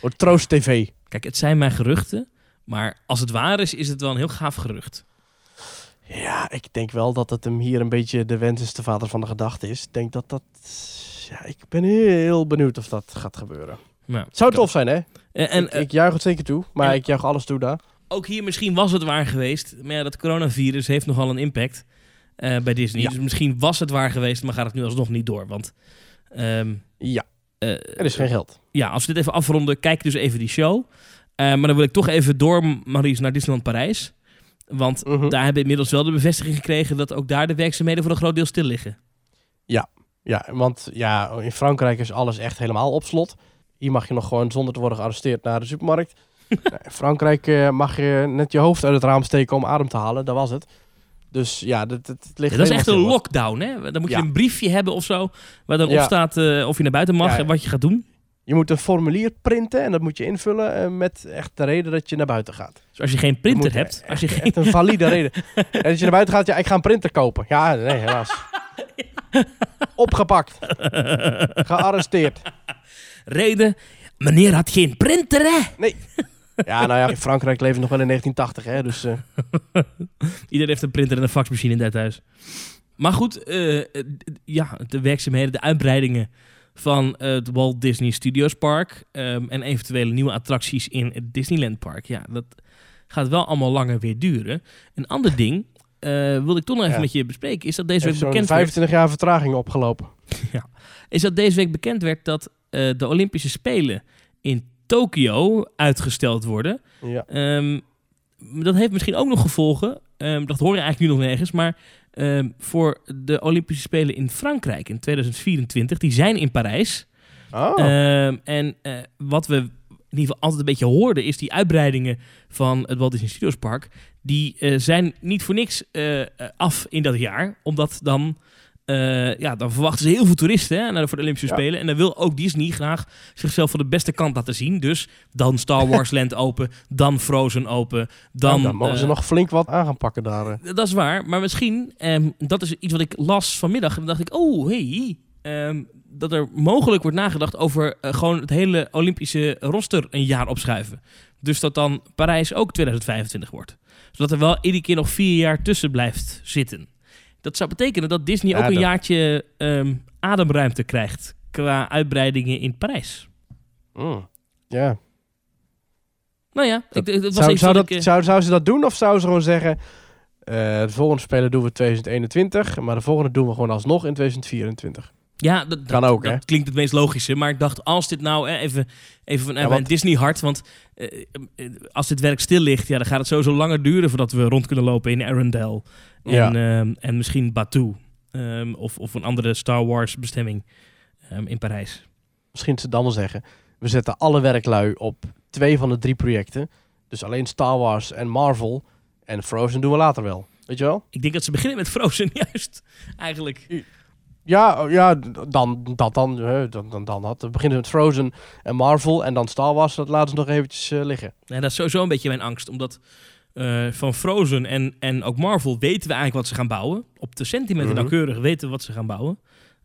Door Troost TV. Kijk, het zijn mijn geruchten. Maar als het waar is, is het wel een heel gaaf gerucht. Ja, ik denk wel dat het hem hier een beetje de wens is de vader van de gedachte is. Ik denk dat dat... Ja, ik ben heel benieuwd of dat gaat gebeuren. Nou, Zou tof zijn, hè? En, en ik, ik juich het zeker toe. Maar en- ik juich alles toe daar. Ook hier misschien was het waar geweest. Maar ja, dat coronavirus heeft nogal een impact eh, bij Disney. Ja. Dus misschien was het waar geweest, maar gaat het nu alsnog niet door. Want ehm, Ja, eh, er is geen geld. ja, als we dit even afronden, kijk dus even die show. Eh, maar dan wil ik toch even door, Maurice, naar Disneyland Parijs. Want Mhm. daar hebben we inmiddels wel de bevestiging gekregen dat ook daar de werkzaamheden voor een groot deel stil liggen. Ja, want ja, in Frankrijk is alles echt helemaal op slot. Hier mag je nog gewoon zonder te worden gearresteerd naar de supermarkt. In Frankrijk eh, mag je net je hoofd uit het raam steken om adem te halen. Dat was het. Dus ja, dat, dat, het ligt Ja, dat is echt een lockdown, hè? Dan moet je Ja. een briefje hebben of zo, waar dan op staat eh, of je naar buiten mag en wat je gaat doen. Je moet een formulier printen en dat moet je invullen eh, met echt de reden dat je naar buiten gaat. Dus als je geen printer moet hebt, als je echt, geen echt een valide reden. En als je naar buiten gaat, ja, ik ga een printer kopen. Ja, nee, helaas. Opgepakt. Gearresteerd. reden, meneer had geen printer, hè? Ja, nou ja, in Frankrijk leven we nog wel in 1980, hè. Dus eh, Iedereen heeft een printer en een faxmachine in dat huis. Maar goed, eh, eh, ja, de werkzaamheden, de uitbreidingen van het Walt Disney Studios Park ehm, en eventuele nieuwe attracties in het Disneyland Park. Ja, dat gaat wel allemaal langer weer duren. Een ander ding wilde ik toch nog even Ja. met je bespreken, is dat deze heeft week bekend werd, 25 jaar vertraging opgelopen. is dat deze week bekend werd dat de Olympische Spelen in Tokio uitgesteld worden. Ja. Ehm, dat heeft misschien ook nog gevolgen. Ehm, dat hoor je eigenlijk nu nog nergens. Maar ehm, voor de Olympische Spelen in Frankrijk in 2024, die zijn in Parijs. Oh. En eh, wat we in ieder geval altijd een beetje hoorde, is die uitbreidingen van het Walt Disney Studios Park. Die eh, zijn niet voor niks eh, af in dat jaar. Omdat dan, eh, ja, dan verwachten ze heel veel toeristen hè, naar de, voor de Olympische Ja. Spelen. En dan wil ook Disney graag zichzelf van de beste kant laten zien. Dus dan Star Wars Land open, dan Frozen open. Dan, Dan, dan mogen ze eh, nog flink wat aan gaan pakken daar. dat is waar, maar misschien, ehm, dat is iets wat ik las vanmiddag. En dan dacht ik, oh, hey, ehm, dat er mogelijk wordt nagedacht over eh, gewoon het hele Olympische roster een jaar opschuiven. Dus dat dan Parijs ook 2025 wordt. Zodat er wel iedere keer nog vier jaar tussen blijft zitten. Dat zou betekenen dat Disney Ja, ook een dat- jaartje ehm, ademruimte krijgt qua uitbreidingen in Parijs. Mm. Ja. Nou ja, ik, het was Zou, dat, ik, eh, zou, zou ze dat doen of zou ze gewoon zeggen... eh, de volgende spelen doen we 2021, maar de volgende doen we gewoon alsnog in 2024. Ja, dat, Kan dat- ook, dat klinkt het meest logische. Maar ik dacht, als dit nou even, even van ja, want- Disney hard, want eh, eh, als dit werk stil ligt, ja, dan gaat het sowieso langer duren voordat we rond kunnen lopen in Arendelle en, Ja. ehm, en misschien Batuu ehm, of, of een andere Star Wars bestemming ehm, in Parijs. Misschien ze dan wel zeggen... We zetten alle werklui op twee van de drie projecten. Dus alleen Star Wars en Marvel. En Frozen doen we later wel. Weet je wel? Ik denk dat ze beginnen met Frozen juist, eigenlijk. Ja, oh, ja dan, dat dan, dan, dan, dan dat. We beginnen met Frozen en Marvel en dan Star Wars. Dat laten ze nog eventjes eh, liggen. Ja, dat is sowieso een beetje mijn angst, omdat eh, van Frozen en, en ook Marvel weten we eigenlijk wat ze gaan bouwen. Op de centimeter Mhm. nauwkeurig weten we wat ze gaan bouwen.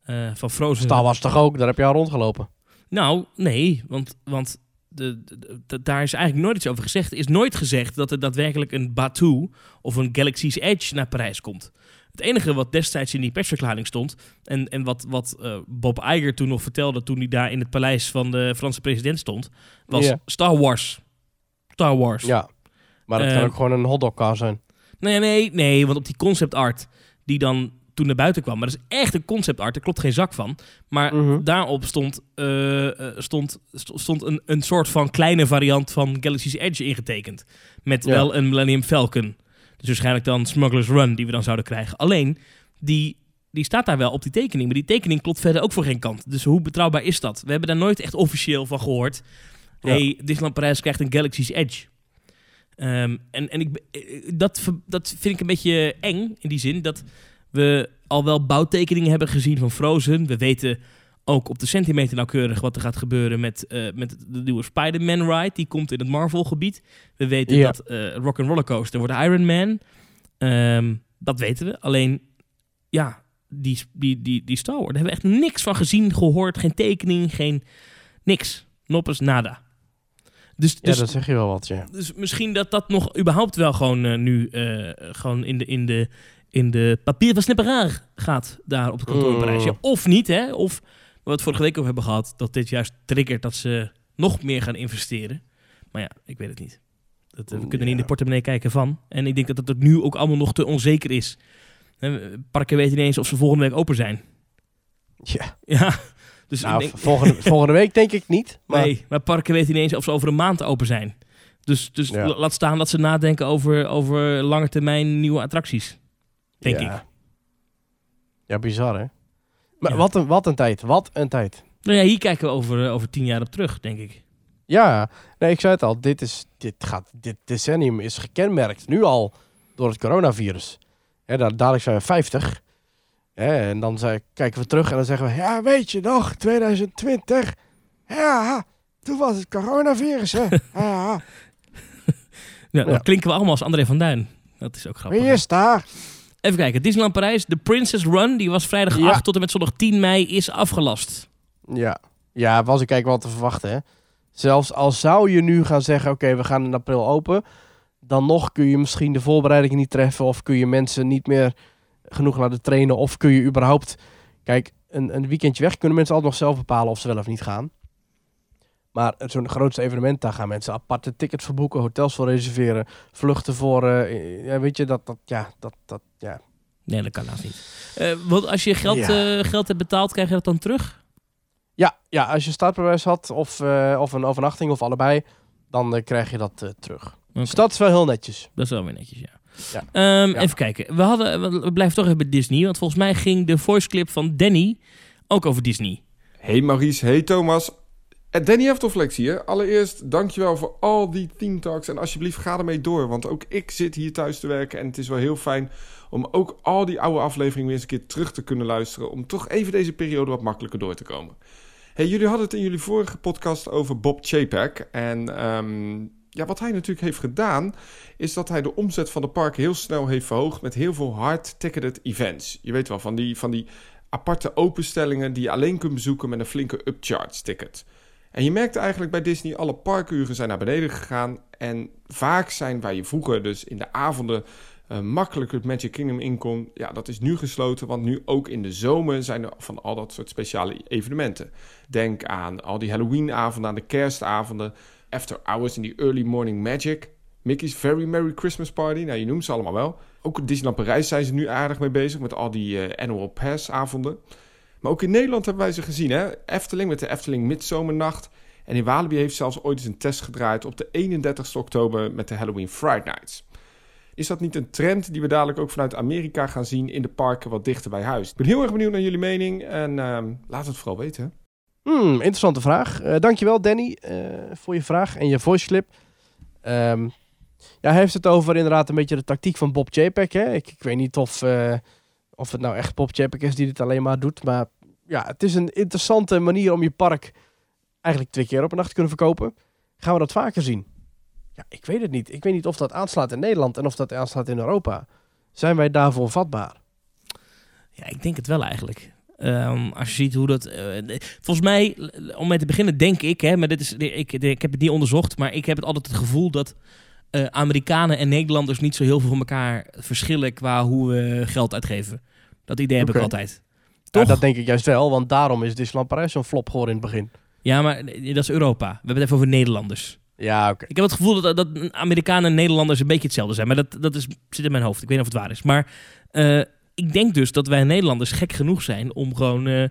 Eh, van Frozen Star Wars toch ook? Daar heb je al rondgelopen. Nou, nee, want, want de, de- de- daar is eigenlijk nooit iets over gezegd. Er is nooit gezegd dat er daadwerkelijk een Batuu of een Galaxy's Edge naar Parijs komt. Het enige wat destijds in die persverklaring stond... en, en wat, wat eh, Bob Iger toen nog vertelde... toen hij daar in het paleis van de Franse president stond... was. Star Wars. Star Wars. Ja. Maar dat Eh, kan ook gewoon een hotdogcar zijn. Nee, nee, nee, want op die concept art die dan toen naar buiten kwam, maar dat is echt een concept art, daar klopt geen zak van. Maar Mhm. daarop stond, eh, eh, stond, st- stond een, een soort van kleine variant van Galaxy's Edge ingetekend. Met Ja. wel een Millennium Falcon. Dus waarschijnlijk dan Smuggler's Run die we dan zouden krijgen. Alleen, die, die staat daar wel op die tekening, maar die tekening klopt verder ook voor geen kant. Dus hoe betrouwbaar is dat? We hebben daar nooit echt officieel van gehoord. Ja. hey, Disneyland Parijs krijgt een Galaxy's Edge. Ehm, en en ik, dat, dat vind ik een beetje eng in die zin dat we al wel bouwtekeningen hebben gezien van Frozen. We weten ook op de centimeter nauwkeurig wat er gaat gebeuren met, eh, met de nieuwe Spider-Man ride. Die komt in het Marvel-gebied. We weten Ja. dat eh Rock and Roller Coaster wordt Iron Man. Ehm, dat weten we. Alleen, ja, die, die, die, die Star Wars, daar hebben we echt niks van gezien, gehoord. Geen tekening, geen niks. Noppes, nada. Dus, Ja, dus dat zeg je wel wat, ja. dus misschien dat dat nog überhaupt wel gewoon eh, nu gewoon in de, in de, in de papier van Snipperaar gaat daar op het kantoor in Mm. Parijs. Ja, of niet, hè? Of we het vorige week over hebben gehad, dat dit juist triggert dat ze nog meer gaan investeren. Maar ja, ik weet het niet. Dat, eh, we kunnen niet in de portemonnee kijken van. En ik denk dat het nu ook allemaal nog te onzeker is. Parken weten niet eens of ze volgende week open zijn. ja. Ja, dus Nou, denk, volgende, volgende week denk ik niet. Maar Nee, maar parken weten niet eens of ze over een maand open zijn. Dus, dus Ja. laat staan dat ze nadenken over, over lange termijn nieuwe attracties. Denk ja. ik. Ja, bizar hè. Maar Ja. Wat, een, wat een tijd, wat een tijd. Nou ja, hier kijken we over, eh, over tien jaar op terug, denk ik. Ja, nee, ik zei het al. Dit, is, dit, gaat, dit decennium is gekenmerkt nu al door het coronavirus. Hè, da- dadelijk zijn we 50. Hè, en dan zei, kijken we terug en dan zeggen we... Ja, weet je nog, 2020. Ja, toen was het coronavirus, hè. Ja, Ja, dan Ja. klinken we allemaal als André van Duin. Dat is ook grappig. wie is daar? Even kijken, Disneyland Parijs, de Princess Run, die was vrijdag Ja. 8 tot en met zondag 10 mei, is afgelast. Ja, ja was ik eigenlijk wel te verwachten, hè. Zelfs al zou je nu gaan zeggen, oké, we gaan in april open... dan nog kun je misschien de voorbereidingen niet treffen... of kun je mensen niet meer genoeg laten trainen... of kun je überhaupt... Kijk, een, een weekendje weg kunnen mensen altijd nog zelf bepalen... of ze wel of niet gaan. Maar zo'n grootste evenement, daar gaan mensen aparte tickets voor boeken... hotels voor reserveren, vluchten voor... eh, ja, weet je, dat, dat, ja, dat, dat, ja. Nee, dat kan haast niet. Eh, want als je geld, Ja. eh, geld hebt betaald, krijg je dat dan terug? Ja, ja, als je startbewijs had of, eh, of een overnachting of allebei... dan krijg je dat eh, terug. Dus dat is wel heel netjes. Dat is wel weer netjes, ja. Ja. Ehm, Ja. Even kijken. We, hadden, we- we blijven toch even bij Disney. Want volgens mij ging de voice clip van Danny ook over Disney. Hey Maurice, hey Thomas. En Danny Eftoflex hier. Allereerst, dankjewel voor al die Team Talks. En alsjeblieft, ga ermee door. Want ook ik zit hier thuis te werken. En het is wel heel fijn om ook al die oude afleveringen weer eens een keer terug te kunnen luisteren. Om toch even deze periode wat makkelijker door te komen. Hey, jullie hadden het in jullie vorige podcast over Bob Chapek. En ehm, ja, wat hij natuurlijk heeft gedaan, is dat hij de omzet van de park heel snel heeft verhoogd met heel veel hard-ticketed events. Je weet wel, van die, van die aparte openstellingen die je alleen kunt bezoeken met een flinke upcharge ticket. En je merkte eigenlijk bij Disney, alle parkuren zijn naar beneden gegaan. En vaak zijn waar je vroeger dus in de avonden uh, makkelijk het Magic Kingdom in kon. Ja, dat is nu gesloten, want nu ook in de zomer zijn er van al dat soort speciale evenementen. Denk aan al die Halloweenavonden, aan de kerstavonden, after hours in die early morning magic. Mickey's Very Merry Christmas Party, nou je noemt ze allemaal wel. Ook Disneyland Parijs zijn ze nu aardig mee bezig met al die uh, annual pass avonden. Maar ook in Nederland hebben wij ze gezien. Hè? Efteling met de Efteling Midzomernacht. En in Walibi heeft zelfs ooit eens een test gedraaid op de 31 oktober met de Halloween Friday Nights. Is dat niet een trend die we dadelijk ook vanuit Amerika gaan zien in de parken wat dichter bij huis? Ik ben heel erg benieuwd naar jullie mening en uh, laat het vooral weten. Hmm, interessante vraag. Uh, dankjewel Danny uh, voor je vraag en je voice clip. Um, ja, hij heeft het over inderdaad een beetje de tactiek van Bob Chapek. Hè? Ik, ik weet niet of, uh, of het nou echt Bob Chapek is die dit alleen maar doet. Maar ja, het is een interessante manier om je park eigenlijk twee keer op een nacht te kunnen verkopen. Gaan we dat vaker zien? Ja, ik weet het niet. Ik weet niet of dat aanslaat in Nederland en of dat aanslaat in Europa. Zijn wij daarvoor vatbaar? Ja, ik denk het wel eigenlijk. Um, als je ziet hoe dat. Uh, volgens mij, om mee te beginnen, denk ik, hè, maar dit is, ik, ik heb het niet onderzocht, maar ik heb het altijd het gevoel dat uh, Amerikanen en Nederlanders niet zo heel veel van elkaar verschillen qua hoe we geld uitgeven. Dat idee heb okay. ik altijd. Toch? Ja, dat denk ik juist wel, want daarom is Disneyland Parijs zo'n flop geworden in het begin. Ja, maar dat is Europa. We hebben het even over Nederlanders. Ja, oké. Okay. Ik heb het gevoel dat, dat Amerikanen en Nederlanders een beetje hetzelfde zijn. Maar dat, dat is, zit in mijn hoofd. Ik weet niet of het waar is. Maar uh, ik denk dus dat wij Nederlanders gek genoeg zijn om gewoon uh,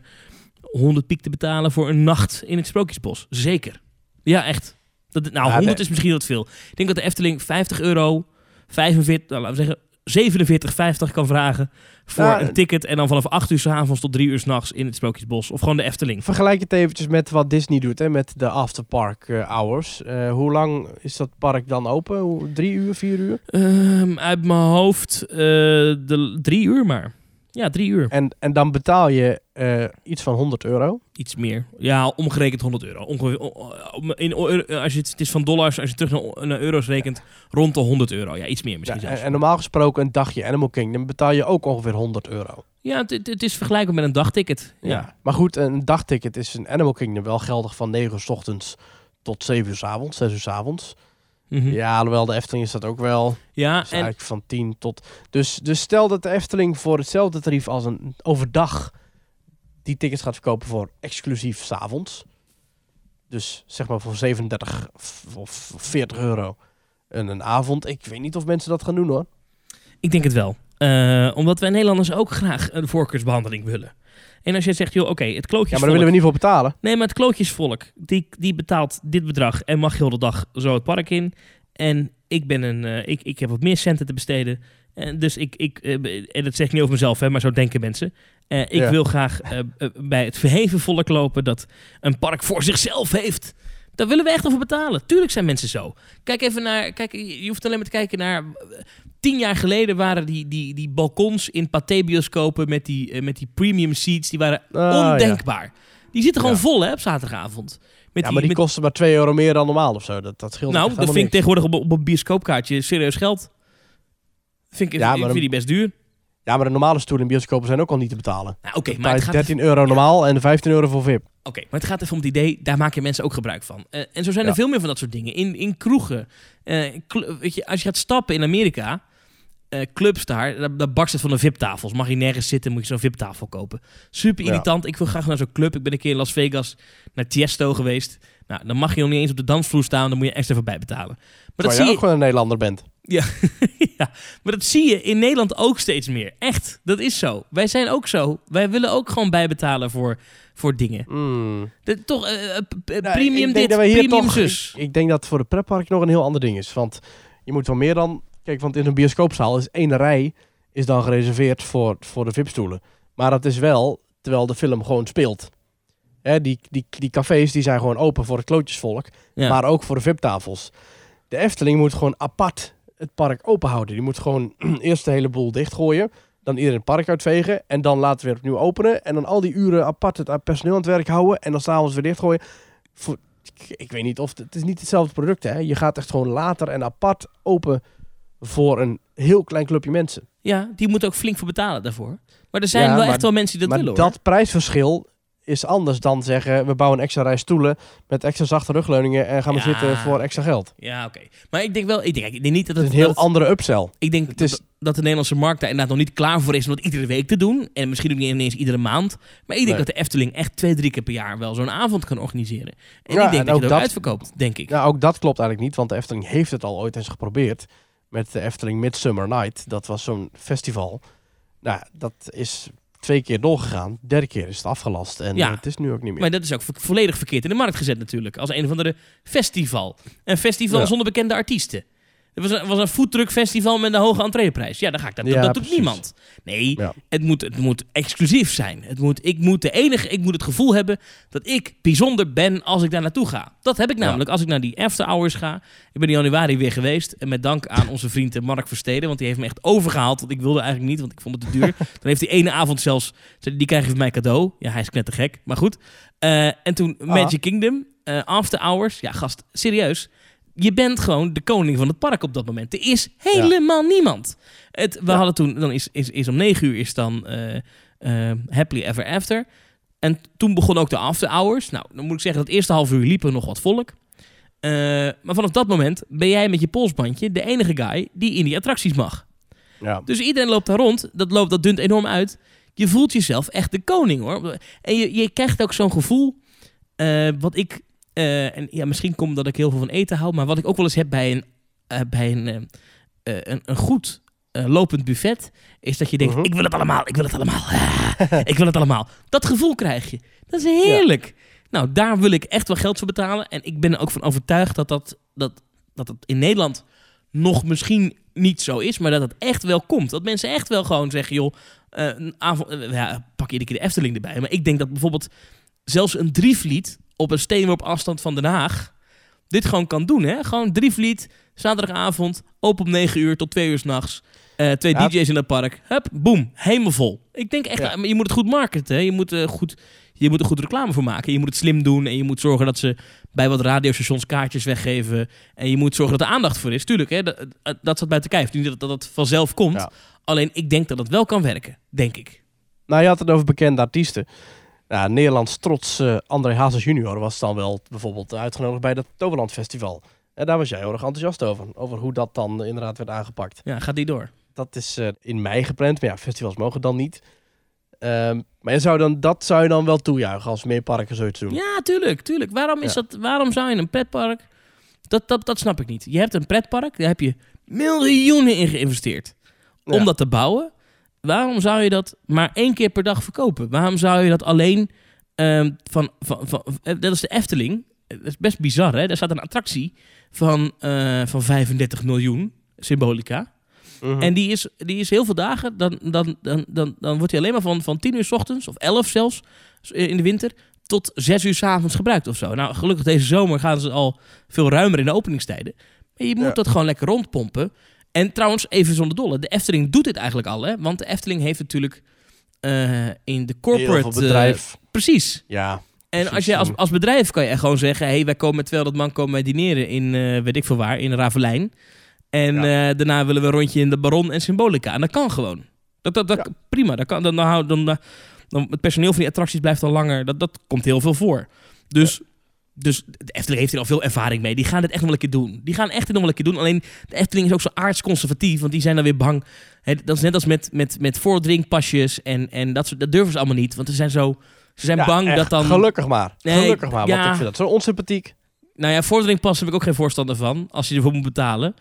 100 piek te betalen voor een nacht in het Sprookjesbos. Zeker. Ja, echt. Dat, nou, ja, 100 is misschien wat veel. Ik denk dat de Efteling 50 euro, 45, nou, laten we zeggen 47,50 kan vragen voor ja, een ticket. En dan vanaf 8 uur s avonds tot 3 uur s'nachts in het Sprookjesbos. Of gewoon de Efteling. Vergelijk het eventjes met wat Disney doet, hè, met de afterpark uh, hours. Uh, hoe lang is dat park dan open? Hoe, drie uur, vier uur? Um, uit mijn hoofd uh, de drie uur maar. Ja, drie uur. En, en dan betaal je uh, iets van 100 euro. Iets meer. Ja, omgerekend 100 euro. Ongeveer, in, als je het, het is van dollars, als je terug naar, naar euro's rekent, rond de 100 euro. Ja, iets meer misschien ja, zelfs. En, en, normaal gesproken een dagje Animal Kingdom betaal je ook ongeveer 100 euro. Ja, het, het is vergelijkbaar met een dagticket. Ja. ja. Maar goed, een dagticket is een Animal Kingdom wel geldig van 9 uur s ochtends tot 7 uur s avonds, 6 uur s avonds. Mm -hmm. Ja, alhoewel de Efteling is dat ook wel. Ja, dus en... eigenlijk van 10 tot. Dus, dus stel dat de Efteling voor hetzelfde tarief als een overdag die tickets gaat verkopen voor exclusief s'avonds. Dus zeg maar voor 37 of 40 euro een, een avond. Ik weet niet of mensen dat gaan doen hoor. Ik denk het wel. Uh, omdat wij Nederlanders ook graag een voorkeursbehandeling willen. En als je zegt, joh, oké, okay, het klootjesvolk... Ja, maar daar willen we niet voor betalen. Nee, maar het klootjesvolk, die, die betaalt dit bedrag en mag heel de dag zo het park in. En ik, ben een, uh, ik, ik heb wat meer centen te besteden. En dus ik, ik uh, en dat zeg ik niet over mezelf, hè, maar zo denken mensen. Uh, ik ja. wil graag bij het verheven volk lopen dat een park voor zichzelf heeft. Daar willen we echt over betalen. Tuurlijk zijn mensen zo. Kijk even naar. Kijk, je hoeft alleen maar te kijken naar. Tien jaar geleden waren die, die, die balkons in Pathé-bioscopen met die, met die premium seats. Die waren ah, ondenkbaar. Ja. Die zitten gewoon ja. vol hè, op zaterdagavond. Met ja, die, maar die met... kosten maar 2 euro meer dan normaal of zo. Dat, dat scheelt Nou, dat vind niks. ik tegenwoordig op, op een bioscoopkaartje serieus geld. Vind ik, ja, ik vind die best duur. Ja, maar de normale stoelen in bioscopen zijn ook al niet te betalen. Nou, Oké, okay, maar het gaat 13 euro normaal en 15 euro voor VIP. Oké, okay, maar het gaat even om het idee, daar maken mensen ook gebruik van. Uh, en zo zijn er ja. veel meer van dat soort dingen. In, in kroegen. Uh, weet je, als je gaat stappen in Amerika, uh, clubs daar, daar, daar barst het van de VIP-tafels. Mag je nergens zitten, moet je zo'n VIP-tafel kopen. Super irritant. Ja. Ik wil graag naar zo'n club. Ik ben een keer in Las Vegas naar Tiesto geweest. Nou, dan mag je nog niet eens op de dansvloer staan, dan moet je extra voorbij betalen. Maar dat zie je ook gewoon een Nederlander bent. Ja. ja, maar dat zie je in Nederland ook steeds meer. Echt, dat is zo. Wij zijn ook zo. Wij willen ook gewoon bijbetalen voor, voor dingen. Mm. De, toch, uh, nou, premium dit, premium toch, zus. Ik, ik, denk dat voor de pretpark nog een heel ander ding is. Want je moet wel meer dan... Kijk, want in een bioscoopzaal is één rij is dan gereserveerd voor, voor de VIP-stoelen. Maar dat is wel terwijl de film gewoon speelt. Hè, die, die, die cafés die zijn gewoon open voor het klootjesvolk. Ja. Maar ook voor de VIP-tafels. De Efteling moet gewoon apart het park open houden. Die moet gewoon eerst de hele boel dichtgooien. Dan iedereen het park uitvegen. En dan later weer opnieuw openen. En dan al die uren apart het personeel aan het werk houden. En dan s'avonds weer dichtgooien. Voor, ik, ik weet niet of... Het, het is niet hetzelfde product, hè. Je gaat echt gewoon later en apart open voor een heel klein clubje mensen. ja, die moeten ook flink voor betalen daarvoor. Maar er zijn Ja, wel maar- echt wel mensen die dat maar willen hoor. dat prijsverschil is anders dan zeggen... we bouwen een extra rij stoelen met extra zachte rugleuningen... en gaan we Ja. zitten voor extra geld. Ja, oké. Maar ik denk wel, ik denk, ik denk niet dat Het het... is een heel dat- andere upsell. Ik denk Het is- dat, dat de Nederlandse markt daar inderdaad nog niet klaar voor is om dat iedere week te doen. En misschien ook niet ineens iedere maand. Maar ik denk Nee. dat de Efteling echt twee, drie keer per jaar wel zo'n avond kan organiseren. En Ja, ik denk en dat je ook dat ook dat- uitverkoopt, denk ik. Nou, ook dat klopt eigenlijk niet, want de Efteling heeft het al ooit eens geprobeerd. Met de Efteling Midsummer Night. Dat was zo'n festival. Nou, dat is twee keer doorgegaan. Derde keer is het afgelast. En Ja. eh, het is nu ook niet meer. Maar dat is ook vo- volledig verkeerd in de markt gezet natuurlijk. Als een of andere festival. Een festival Ja. zonder bekende artiesten. Het was een, was een foodtruckfestival met een hoge entreeprijs. Ja, dan ga ik dat, Ja, dat, dat doet niemand. Nee, Ja. het, moet, het moet exclusief zijn. Het moet, ik, moet de enige, ik moet het gevoel hebben dat ik bijzonder ben als ik daar naartoe ga. Dat heb ik Ja. namelijk als ik naar die after hours ga. Ik ben in januari weer geweest. En met dank aan onze vriend eh, Mark Versteden. Want die heeft me echt overgehaald. Want ik wilde eigenlijk niet, want ik vond het te duur. Dan heeft hij ene avond zelfs... Die krijg je van mij cadeau. Ja, hij is knettergek. Maar goed. Eh, en toen Magic Kingdom. eh, after hours. Ja, gast, serieus. Je bent gewoon de koning van het park op dat moment. Er is helemaal niemand. Het, we Ja. hadden toen, dan is, is, is om negen uur is dan eh, eh, Happily Ever After. En toen begon ook de after hours. Nou, dan moet ik zeggen, dat eerste half uur liep er nog wat volk. Eh, maar vanaf dat moment ben jij met je polsbandje de enige guy die in die attracties mag. Ja. Dus iedereen loopt daar rond. Dat, loopt, dat dunt enorm uit. Je voelt jezelf echt de koning hoor. En je, je krijgt ook zo'n gevoel. wat ik. Eh, en ja, misschien komt dat ik heel veel van eten hou. Maar wat ik ook wel eens heb bij een, eh, bij een, eh, een, een goed lopend buffet. Is dat je denkt: Mhm. ik wil het allemaal, ik wil het allemaal. ik wil het allemaal. Dat gevoel krijg je. Dat is heerlijk. Nou, daar wil ik echt wel geld voor betalen. En ik ben er ook van overtuigd dat dat, dat, dat het in Nederland nog misschien niet zo is, maar dat het echt wel komt. Dat mensen echt wel gewoon zeggen, joh, een avond, ja, pak iedere keer de Efteling erbij. Maar ik denk dat bijvoorbeeld zelfs een drievliet op een steenworp afstand van Den Haag dit gewoon kan doen. Hè? Gewoon drievliet, zaterdagavond, open om 9 uur tot 2 uur s'nachts. Eh twee Ja. DJ's in het park. Hup, boom, helemaal vol. Ik denk echt, Ja. maar je moet het goed marketen. Hè? Je, moet, eh, goed, je moet er goed reclame voor maken. Je moet het slim doen en je moet zorgen dat ze bij wat radiostations kaartjes weggeven. En je moet zorgen dat er aandacht voor is. Tuurlijk, hè, dat, dat staat buiten kijf. Niet dat, dat vanzelf komt. Ja. Alleen ik denk dat het wel kan werken, denk ik. Nou, je had het over bekende artiesten. Nou, Nederlands trots eh, André Hazes junior was dan wel bijvoorbeeld uitgenodigd bij dat Toverland Festival. En daar was jij heel erg enthousiast over. Over hoe dat dan inderdaad werd aangepakt. Ja, gaat die door. Dat is eh, in mei gepland. Maar ja, festivals mogen dan niet. Ehm, maar je zou dan, dat zou je dan wel toejuichen als meer parken zoiets doen. Ja, tuurlijk, tuurlijk. Waarom, is Ja. dat, waarom zou je een pretpark... Dat, dat, dat snap ik niet. Je hebt een pretpark, daar heb je miljoenen in geïnvesteerd. Om Ja. dat te bouwen. Waarom zou je dat maar één keer per dag verkopen? Waarom zou je dat alleen ehm, van, van, van... eh, Dat is de Efteling. Dat is best bizar, hè? Daar staat een attractie van, eh, van 35 miljoen, symbolica. Mhm. En die is, die is heel veel dagen. Dan, dan, dan, dan, dan wordt hij alleen maar van, van 10 uur s ochtends, of 11 zelfs, eh, in de winter, tot 6 uur s avonds gebruikt of zo. Nou, gelukkig deze zomer gaan ze al veel ruimer in de openingstijden. Maar je moet Ja. dat gewoon lekker rondpompen. En trouwens, even zonder dolle. De Efteling doet dit eigenlijk al, hè? Want de Efteling heeft natuurlijk eh, in de corporate... bedrijf. eh, precies. ja. En als je als, als bedrijf kan je echt gewoon zeggen... hey, wij komen met 200 man komen wij dineren in, eh, weet ik veel waar, in Ravelijn. En Ja. daarna willen we een rondje in de Baron en Symbolica. En dat kan gewoon. Dat, dat, dat, Ja. Prima, dat kan, dan, dan, dan, dan, dan, het personeel van die attracties blijft dan langer. Dat, dat komt heel veel voor. Dus, dus de Efteling heeft hier al veel ervaring mee. Die gaan dit echt nog wel een keer doen. Die gaan echt nog wel een keer doen. Alleen de Efteling is ook zo aardsconservatief. Want die zijn dan weer bang. Dat is net als met, met, met voordrinkpasjes. En, en dat, soort, dat durven ze allemaal niet. Want ze zijn zo... Ze zijn Ja, bang echt. dat dan... Gelukkig maar. Nee, Gelukkig maar. ja. Want ik vind dat zo onsympathiek. Nou ja, vorderingspas heb ik ook geen voorstander van. Als je ervoor moet betalen.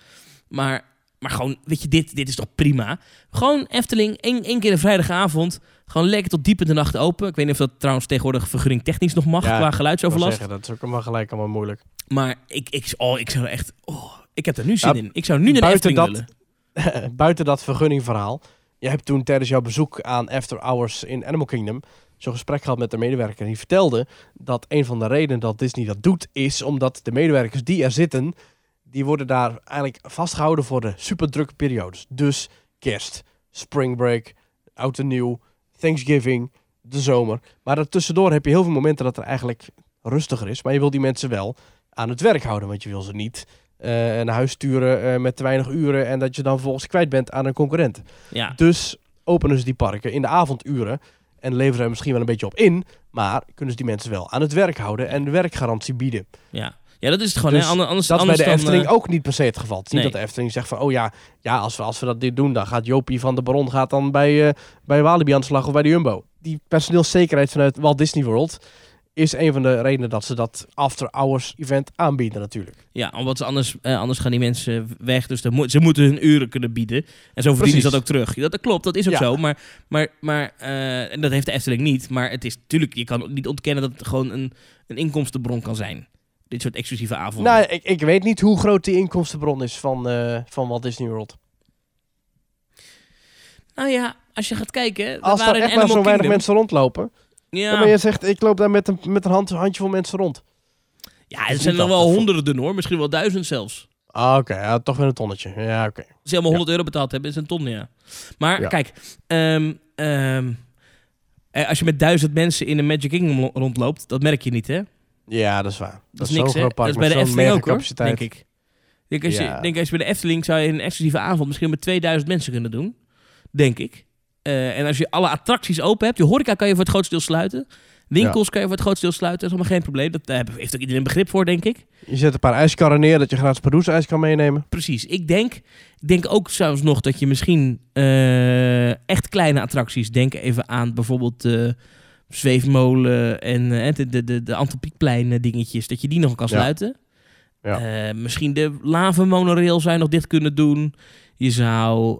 Maar, maar gewoon, weet je, dit, dit is toch prima. Gewoon Efteling, één, één keer een vrijdagavond. Gewoon lekker tot diep in de nacht open. Ik weet niet of dat trouwens tegenwoordig vergunning technisch nog mag Ja, qua geluidsoverlast. zeggen, dat is ook allemaal gelijk allemaal moeilijk. Maar ik, ik, oh, ik zou echt... Oh, ik heb er nu zin Ja, in. Ik zou nu naar Efteling dat- willen. Buiten dat vergunningverhaal. Je hebt toen tijdens jouw bezoek aan After Hours in Animal Kingdom... zo'n gesprek gehad met de medewerker. En die vertelde dat een van de redenen dat Disney dat doet, is omdat de medewerkers die er zitten, die worden daar eigenlijk vastgehouden voor de superdrukke periodes. Dus kerst, spring break, oud en nieuw, Thanksgiving, de zomer. Maar daartussendoor heb je heel veel momenten dat er eigenlijk rustiger is. Maar je wil die mensen wel aan het werk houden, want je wil ze niet eh, naar huis sturen eh, met te weinig uren en dat je dan vervolgens kwijt bent aan een concurrent. Ja, Dus openen ze die parken in de avonduren en leveren er misschien wel een beetje op in, maar kunnen ze die mensen wel aan het werk houden en werkgarantie bieden. ja. Ja, dat is het gewoon. Dus hè? Ander- Anders, Dat is bij de dan, Efteling eh, ook niet per se het geval. Het is niet dat de Efteling zegt van, oh ja, ja als, we, als we dat dit doen, dan gaat Jopie van de Baron gaat dan bij, eh, bij Walibi aan de slag of bij de Jumbo. Die personeelszekerheid vanuit Walt Disney World is een van de redenen dat ze dat after hours event aanbieden natuurlijk. Ja, omdat ze anders, eh, anders gaan die mensen weg. Dus moet- ze moeten hun uren kunnen bieden. En zo verdienen ze dat ook terug. Dat, dat klopt, dat is ook Ja. zo. Maar, maar, maar en dat heeft de Efteling niet. Maar het is natuurlijk, je kan niet ontkennen dat het gewoon een, een inkomstenbron kan zijn. Dit soort exclusieve avonden. Nou, ik, ik weet niet hoe groot die inkomstenbron is van, eh, van Walt Disney World. Nou ja, als je gaat kijken. er Als er echt maar zo weinig mensen rondlopen. Ja. Maar je zegt, ik loop daar met een, met een hand, handjevol mensen rond. ja, er zijn er wel honderden hoor. Misschien wel duizend zelfs. Ah, oké. ja, toch weer een tonnetje. Ja, oké. Als ze helemaal 100 euro betaald hebben, is een ton, ja. Maar Ja. kijk, ehm, ehm, eh, als je met duizend mensen in een Magic Kingdom lo- rondloopt, dat merk je niet, hè? Ja, dat is waar. Dat, zo'n is niks, hè? Dat is bij de Efteling ook, hoor, denk ik. Denk als, je, denk als je bij de Efteling zou je een exclusieve avond misschien met 2000 mensen kunnen doen. Denk ik. Eh, en als je alle attracties open hebt, je horeca kan je voor het grootste deel sluiten. Winkels kan je voor het grootste deel sluiten. Dat is allemaal geen probleem. Dat daar heeft ook iedereen begrip voor, denk ik. Je zet een paar ijskarren neer dat je gratis Pardoes ijs kan meenemen. Precies. Ik denk, ik denk ook zelfs nog dat je misschien eh, echt kleine attracties... Denk even aan bijvoorbeeld de Zweefmolen en eh, de, de, de, de Antropiekplein eh, dingetjes. Dat je die nog kan sluiten. Ja. Eh, misschien de lavamonorail zou je nog dicht kunnen doen. Je zou...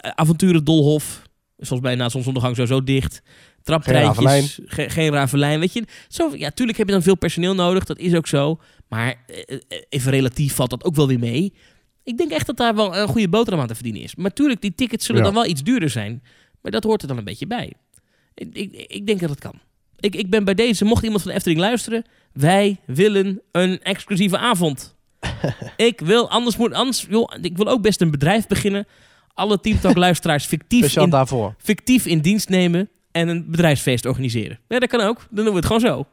avonturen Dolhof. Zoals bijna zonsondergang sowieso dicht. Traptreintjes. Ge- geen ravelijn. Weet je, zo, ja, tuurlijk heb je dan veel personeel nodig. Dat is ook zo. Maar even relatief valt dat ook wel weer mee. Ik denk echt dat daar wel een goede boterham aan te verdienen is. Maar tuurlijk, die tickets zullen Ja. dan wel iets duurder zijn. Maar dat hoort er dan een beetje bij. Ik, ik, ik denk dat het kan. Ik, ik ben bij deze, mocht iemand van de Efteling luisteren... Wij willen een exclusieve avond. ik wil, anders moet, anders, joh, ik wil ook best een bedrijf beginnen. Alle Teamtalk luisteraars fictief in, daarvoor. fictief in dienst nemen en een bedrijfsfeest organiseren. Ja, dat kan ook. Dan doen we het gewoon zo.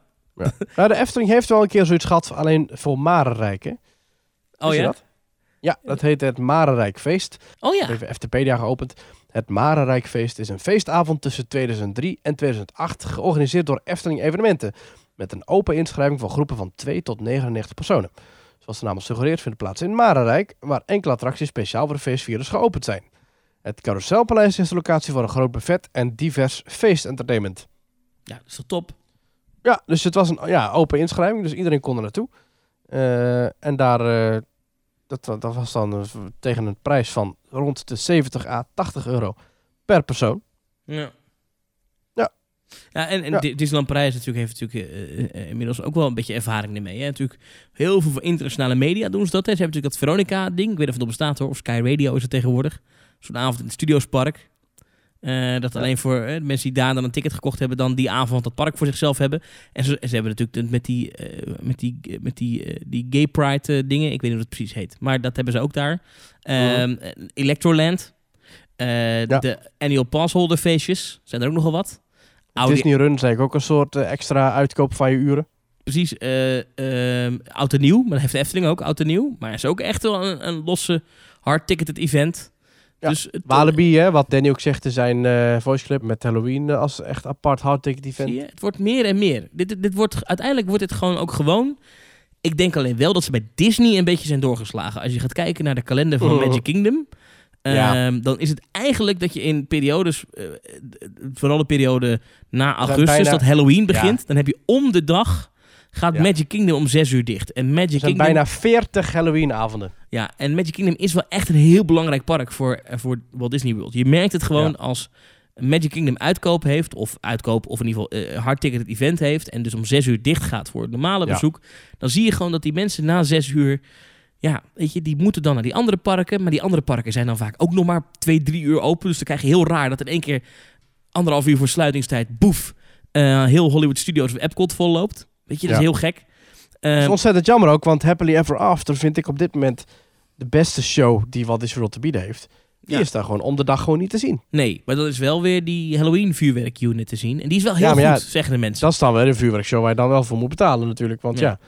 Nou, de Efteling heeft wel een keer zoiets gehad, alleen voor Marenrijk, hè? Oh ja? dat? Ja, dat heet het Marenrijkfeest. Oh ja. Even FTPedia geopend. Het Marenrijkfeest is een feestavond tussen 2003 en 2008, georganiseerd door Efteling Evenementen. Met een open inschrijving voor groepen van 2 tot 99 personen. Zoals de naam al suggereert vindt plaats in Marenrijk, waar enkele attracties speciaal voor de feestvierders geopend zijn. Het Carouselpaleis is de locatie voor een groot buffet en divers feestentertainment. Ja, dat is toch top? Ja, dus het was een ja, open inschrijving, dus iedereen kon er naartoe. Eh, en daar, eh, dat, dat was dan eh, tegen een prijs van rond de 70 à 80 euro per persoon. Ja. Ja. Ja, en, en Ja. Di- Disneyland Parijs natuurlijk heeft natuurlijk eh, eh, inmiddels ook wel een beetje ervaring ermee. Hè? Natuurlijk heel veel voor internationale media doen ze dat. Hè. Ze hebben natuurlijk dat Veronica-ding. Ik weet niet of het nog bestaat hoor. Of Sky Radio is het tegenwoordig. Zo'n avond in het Studiospark. Eh dat alleen voor eh, mensen die daar dan een ticket gekocht hebben, dan die avond dat park voor zichzelf hebben. En ze, ze hebben natuurlijk met die, eh, met die, met die, eh, die gay pride eh, dingen, ik weet niet hoe het precies heet, maar dat hebben ze ook daar. Ehm, eh, Electroland, eh, Ja. de annual passholder feestjes, zijn er ook nogal wat. Audi- Disney Run is eigenlijk ook een soort eh, extra uitkoop van je uren. Precies, eh ehm, oud en nieuw, maar dat heeft de Efteling ook, oud en nieuw. Maar het is ook echt wel een, een losse, hard-ticketed event. Ja, dus het, Walibi, hè, wat Danny ook zegt in zijn eh voice clip met Halloween eh, als echt apart hard ticket event. Zie je? Het wordt meer en meer. Dit, dit, dit wordt, uiteindelijk wordt het gewoon ook gewoon. Ik denk alleen wel dat ze bij Disney een beetje zijn doorgeslagen. Als je gaat kijken naar de kalender van Mhm. Magic Kingdom. Ja. ehm, dan is het eigenlijk dat je in periodes, eh, vooral de periode na augustus, bijna- dat Halloween begint, dan heb je om de dag gaat Ja. Magic Kingdom om 6 uur dicht. En Magic Er zijn Kingdom, bijna 40 Halloween avonden. ja, en Magic Kingdom is wel echt een heel belangrijk park voor, eh, voor Walt Disney World. Je merkt het gewoon Ja. als Magic Kingdom uitkoop heeft, of uitkoop, of in ieder geval uh, hard ticket event heeft, en dus om zes uur dicht gaat voor het normale Ja. bezoek, dan zie je gewoon dat die mensen na zes uur, ja, weet je, die moeten dan naar die andere parken, maar die andere parken zijn dan vaak ook nog maar twee, drie uur open, dus dan krijg je heel raar dat in één keer anderhalf uur voor sluitingstijd, boef, eh, heel Hollywood Studios of Epcot volloopt. Weet je, dat is heel gek. Dat Eh, is ontzettend jammer ook, want Happily Ever After vind ik op dit moment de beste show die Walt Disney World te bieden heeft. Die Ja. is daar gewoon om de dag gewoon niet te zien. nee, maar dat is wel weer die Halloween vuurwerkunit te zien. En die is wel heel Ja, goed, ja, zeggen de mensen. Dat is dan weer een vuurwerkshow waar je dan wel voor moet betalen natuurlijk. Want Ja.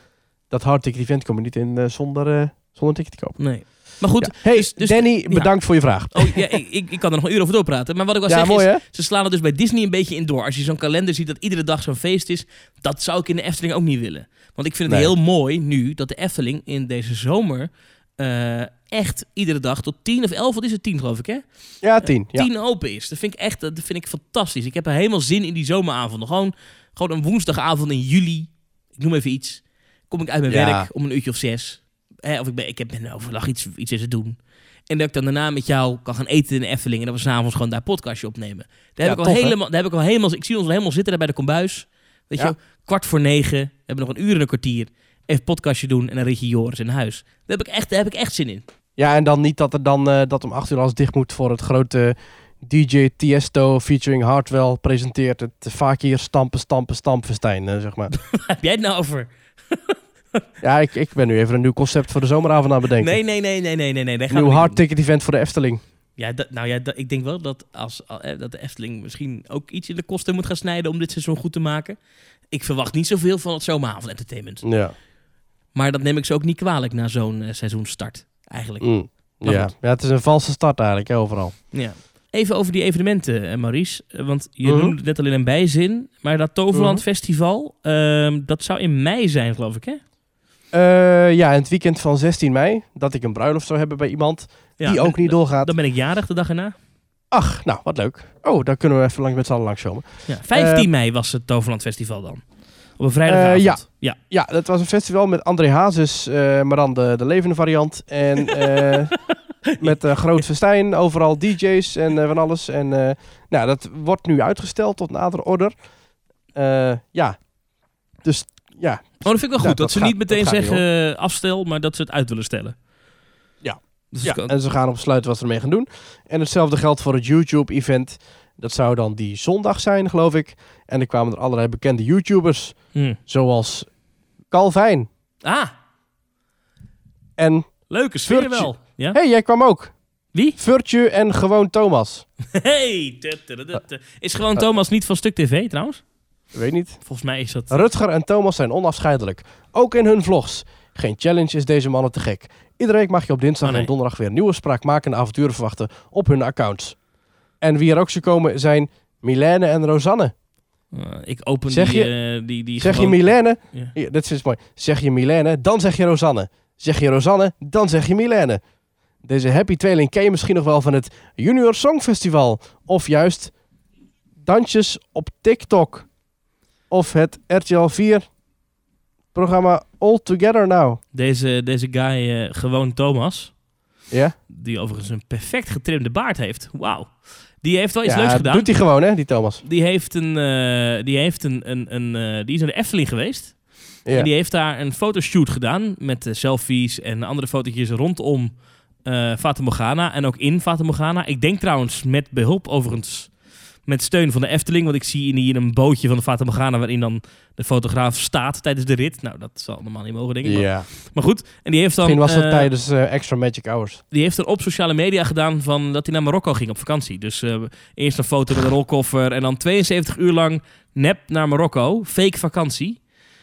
dat hardticket event kom je niet in eh, zonder, eh, zonder ticket te kopen. Nee. Maar goed, Ja. Hey, dus- dus- Danny, bedankt voor je vraag. oh, ja, ik, ik, kan er nog een uur over doorpraten. Maar wat ik Ja, zeggen mooi is, hè? ze slaan er dus bij Disney een beetje in door. Als je zo'n kalender ziet dat iedere dag zo'n feest is, dat zou ik in de Efteling ook niet willen. Want ik vind het Nee. heel mooi nu dat de Efteling in deze zomer eh, echt iedere dag tot 10 of 11, wat is het 10 geloof ik hè? Ja, tien. Ja. 10 open is. Dat vind ik echt dat vind ik fantastisch. Ik heb er helemaal zin in die zomeravonden. Gewoon, gewoon een woensdagavond in juli, ik noem even iets. Kom ik uit mijn Ja. werk om een uurtje of zes. Of ik ben, ik heb ben overdag iets, iets in te doen. En dat ik dan daarna met jou kan gaan eten in de Efteling. En dat we s'avonds gewoon daar podcastje opnemen. Daar, Ja, heb ik al tof, helemaal, daar heb ik al helemaal... Ik zie ons al helemaal zitten daar bij de kombuis. Weet Ja. je, kwart voor negen. We hebben nog een uur en een kwartier. Even podcastje doen en dan rit je Joris in huis. Daar heb ik echt, daar heb ik echt zin in. ja, en dan niet dat er dan eh, dat om acht uur alles dicht moet voor het grote DJ Tiesto featuring Hardwell presenteert het vaak hier stampen, stampen, stampfestijn, eh, zeg maar. Heb jij het nou over? ja, ik, ik ben nu even een nieuw concept voor de zomeravond aan het bedenken. Nee, nee, nee, nee, nee, nee. nee. Nieuw hard ticket event voor de Efteling. Ja, dat, nou ja, dat- ik denk wel dat, als, eh, dat de Efteling misschien ook iets in de kosten moet gaan snijden om dit seizoen goed te maken. Ik verwacht niet zoveel van het zomeravond entertainment. Ja. Maar dat neem ik ze ook niet kwalijk na zo'n eh, seizoenstart, eigenlijk. Mm. Ja. goed. ja, het is een valse start eigenlijk, hè, overal. Ja. Even over die evenementen, eh, Maurice. Want je Mhm. noemde het net al in een bijzin. Maar dat Toverland Mhm. Festival, ehm, dat zou in mei zijn, geloof ik, hè? Eh, ja, in het weekend van 16 mei, dat ik een bruiloft zou hebben bij iemand Ja, die ook niet doorgaat. Dan ben ik jarig de dag erna. Ach, nou, wat leuk. Oh, daar kunnen we even lang met z'n allen langs komen. Ja, 15 Eh, mei was het Toverland Festival dan. Op een vrijdagavond. Eh, ja. ja. Ja, dat was een festival met André Hazes, maar dan de, de levende variant. En met groot festijn, overal DJ's en van alles. En nou, dat wordt nu uitgesteld tot nader order. Ja, dus ja. Oh, dat vind ik wel goed. Ja, dat, dat ze gaat- niet meteen zeggen eh, afstel, maar dat ze het uit willen stellen. Ja. Dus ja. En ze gaan op besluiten wat ze ermee gaan doen. En hetzelfde geldt voor het YouTube-event. Dat zou dan die zondag zijn, geloof ik. En er kwamen er allerlei bekende YouTubers, Hm. zoals Calvijn. Ah, En, leuke sfeer Virtue. wel. Ja? hey, jij kwam ook. Wie? Virtue en gewoon Thomas. Hey. Is gewoon Thomas niet van Stuk TV trouwens? Weet niet. Volgens mij is dat... Rutger en Thomas zijn onafscheidelijk. Ook in hun vlogs. Geen challenge is deze mannen te gek. Iedere week mag je op dinsdag Oh, nee. en donderdag weer nieuwe spraakmakende avonturen verwachten op hun accounts. En wie er ook zou komen zijn Milène en Rosanne. Eh, ik open Zeg die, je- eh, die, die Zeg je Milène, Ja. Dit is mooi. Zeg je Milène, dan zeg je Rosanne. Zeg je Rosanne, dan zeg je Milène. Deze happy tweeling ken je misschien nog wel van het Junior Songfestival. Of juist dansjes op TikTok. Of het RTL 4 programma All Together Now. Deze, deze guy, eh, gewoon Thomas, Ja, die overigens een perfect getrimde baard heeft. Wauw. Die heeft wel iets ja leuks gedaan. doet hij gewoon hè, die Thomas. Die heeft een, eh, die heeft een, een, een eh, die is naar de Efteling geweest. Ja. En die heeft daar een fotoshoot gedaan met selfies en andere fotootjes rondom eh Fata Morgana en ook in Fata Morgana. Ik denk trouwens met behulp overigens met steun van de Efteling, want ik zie hier een bootje van de Fata Morgana waarin dan de fotograaf staat tijdens de rit. Nou, dat zal normaal niet mogen, denk ik. Maar, ja. maar goed, en die heeft dan Misschien was dat eh, tijdens eh, Extra Magic Hours. die heeft er op sociale media gedaan van dat hij naar Marokko ging op vakantie. Dus eh, eerst een foto met een rolkoffer en dan 72 uur lang nep naar Marokko. Fake vakantie.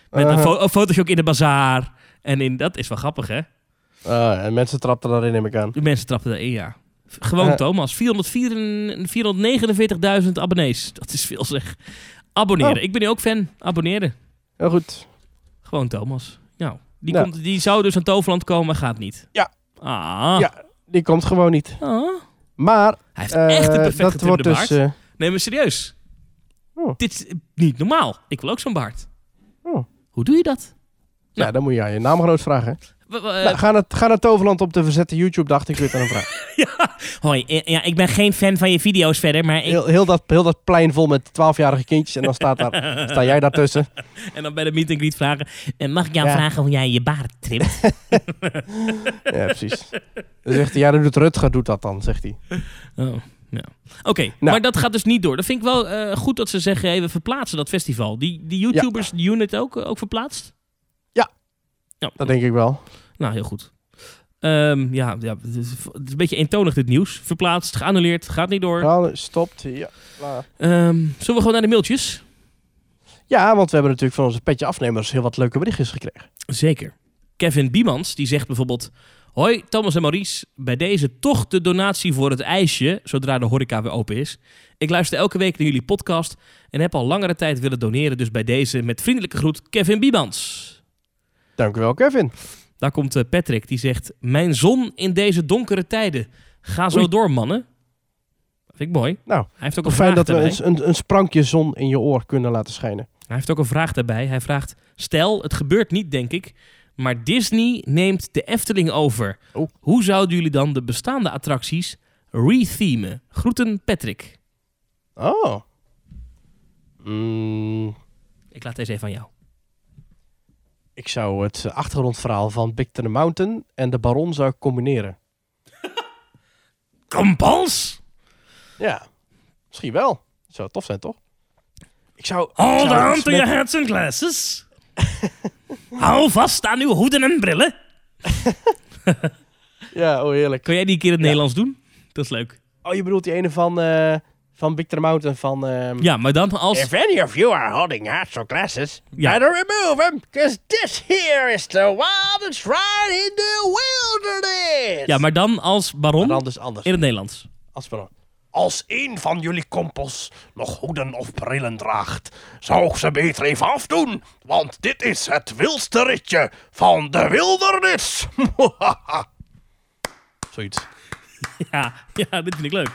Met een, fo een fotootje ook in de bazaar. En in, dat is wel grappig, hè? Ah, en mensen trapten daarin, neem ik aan. De mensen trapten erin, ja. Gewoon Uh. Thomas. 404 449.000 abonnees. Dat is veel zeg. Abonneren. Oh. Ik ben nu ook fan. Abonneren. Heel goed. Gewoon Thomas. Nou, die, Nou. Komt, die zou dus aan Toverland komen, maar gaat niet. Ja. Ah. Ja. Die komt gewoon niet. Ah. Maar Hij heeft eh, echt een perfect dat getrimde wordt dus... baard. eh, Nee, maar serieus. Oh. Dit is niet normaal. Ik wil ook zo'n baard. Oh. Hoe doe je dat? ja, dan moet je aan je naamgenoot vragen. W- w- eh, Nou, ga, naar, ga naar Toverland op de verzette YouTube-dag. Ik weet aan een vraag. hoi, eh, ja, ik ben geen fan van je video's verder, maar ik... Heel, heel, dat, heel dat plein vol met 12-jarige kindjes. En dan staat daar, sta jij daartussen. En dan bij de meet and greet vragen... eh, mag ik jou Ja. vragen hoe jij je baard trimt? Ja, precies. Dan zegt hij, ja, dan doet Rutger doet dat dan, zegt hij. oh. Oké, Nou. maar dat gaat dus niet door. Dat vind ik wel goed dat ze zeggen, hey, we verplaatsen dat festival. Die, die YouTubers, die unit ook, ook verplaatst? Ja. Dat denk ik wel. Nou, heel goed. Ehm, ja, ja het, is, het is een beetje eentonig dit nieuws. Verplaatst, geannuleerd, gaat niet door. Nou, stopt. Ja. Ehm, zullen we gewoon naar de mailtjes? ja, want we hebben natuurlijk van onze petje afnemers heel wat leuke berichtjes gekregen. Zeker. Kevin Biemans, die zegt bijvoorbeeld... Hoi, Thomas en Maurice. Bij deze toch de donatie voor het ijsje, zodra de horeca weer open is. Ik luister elke week naar jullie podcast en heb al langere tijd willen doneren. Dus bij deze met vriendelijke groet Kevin Biemans. Dank u wel, Kevin. Daar komt eh, Patrick, die zegt... Mijn zon in deze donkere tijden. Ga zo Oei. door, mannen. Dat vind ik mooi. Nou, Hij heeft ook een fijn vraag dat we een, een, een sprankje zon in je oor kunnen laten schijnen. Hij heeft ook een vraag daarbij. Hij vraagt: Stel, het gebeurt niet, denk ik. Maar Disney neemt de Efteling over. Oh. Hoe zouden jullie dan de bestaande attracties rethemen? Groeten, Patrick. Oh. Mm, Ik laat deze even aan jou. Ik zou het achtergrondverhaal van Big Thunder Mountain en de Baron zou combineren. Kompals! Ja, misschien wel. Zou tof zijn, toch? Ik zou... Hold on to your hats and glasses. Hou vast aan uw hoeden en brillen. Ja, oh heerlijk. Kun jij die een keer in het Nederlands doen? Dat is leuk. Oh, je bedoelt die ene van, eh van Thunder Mountain van... ehm, Ja, maar dan als... If any of you are holding hats or glasses, Ja. better remove them, because this here is the wildest ride in the wilderness. Ja, maar dan als baron Maar dan dus anders. in het Nederlands. Als, baron. Als een van jullie kompels nog hoeden of brillen draagt, zou ik ze beter even afdoen, want dit is het wildste ritje van de wildernis. Zoiets. Ja, ja, dit vind ik leuk.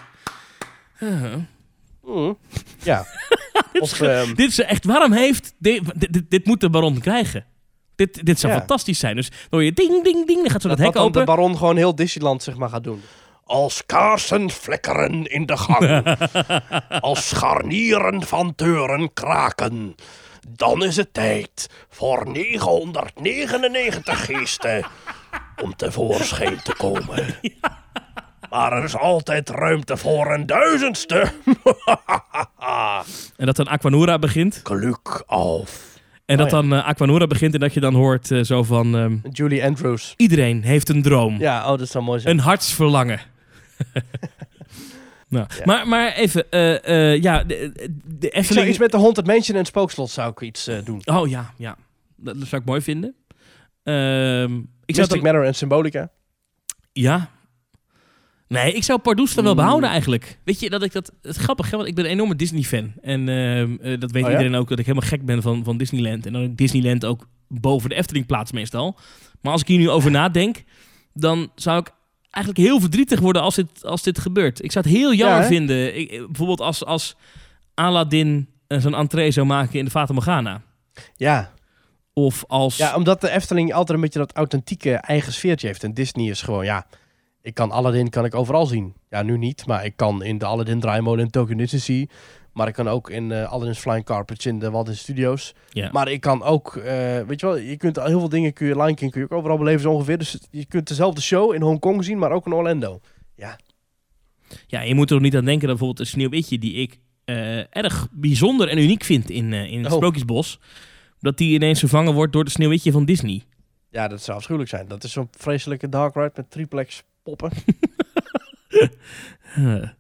Mm. Ja. of, ehm, Dit is echt, waarom heeft, dit, dit, dit moet de baron krijgen. Dit, dit zou Ja. fantastisch zijn. Dus dan hoor je ding, ding, ding, dan gaat zo dat, dat hek open. de baron gewoon heel Disneyland zeg maar gaat doen. Als kaarsen flikkeren in de gang. als scharnieren van deuren kraken. Dan is het tijd voor 999 geesten om tevoorschijn te komen. Maar er is altijd ruimte voor een duizendste. En dat dan Aquanura begint. Geluk af. En dat Oh, ja. dan eh, Aquanura begint en dat je dan hoort eh, zo van... ehm, Julie Andrews. iedereen heeft een droom. Ja, oh, dat zou mooi zijn. Een hartsverlangen. nou, maar, maar even, eh, eh, ja, de, de Ik zou Efteling... iets met de Haunted Mansion en Spookslot zou ik iets eh, doen. Oh ja, ja. Dat, dat zou ik mooi vinden. Ehm ik zou Mystic dan, Manor en Symbolica. Ja. Nee, ik zou Pardoes dan wel Mm. behouden eigenlijk. Weet je, dat ik dat... Het is grappig, hè, want ik ben een enorme Disney-fan. En ehm, eh, dat weet Oh ja? iedereen ook, dat ik helemaal gek ben van, van Disneyland. En dan Disneyland ook boven de Efteling plaats meestal. Maar als ik hier nu over nadenk, dan zou ik eigenlijk heel verdrietig worden als dit, als dit gebeurt. Ik zou het heel jammer Ja, vinden. Ik, eh, bijvoorbeeld als, als Aladdin eh, zijn entree zou maken in de Fata Morgana. Ja. Of als... ja, omdat de Efteling altijd een beetje dat authentieke eigen sfeertje heeft. En Disney is gewoon, ja... Ik kan Aladdin kan ik overal zien. Ja, nu niet, maar ik kan in de Aladdin draaimolen in Tokyo Disney Sea. Maar ik kan ook in eh Aladdin's Flying Carpets in de Walt Disney Studios. ja. Maar ik kan ook, eh, weet je wel, je kunt heel veel dingen, kun je Lion King kun je ook overal beleven zo ongeveer. Dus je kunt dezelfde show in Hongkong zien, maar ook in Orlando. Ja, je moet er ook niet aan denken dat bijvoorbeeld een sneeuwwitje die ik eh, erg bijzonder en uniek vind in, in het Oh. Sprookjesbos, dat die ineens vervangen wordt door de sneeuwwitje van Disney. Ja, dat zou afschuwelijk zijn. Dat is zo'n vreselijke dark ride met triplex poppen.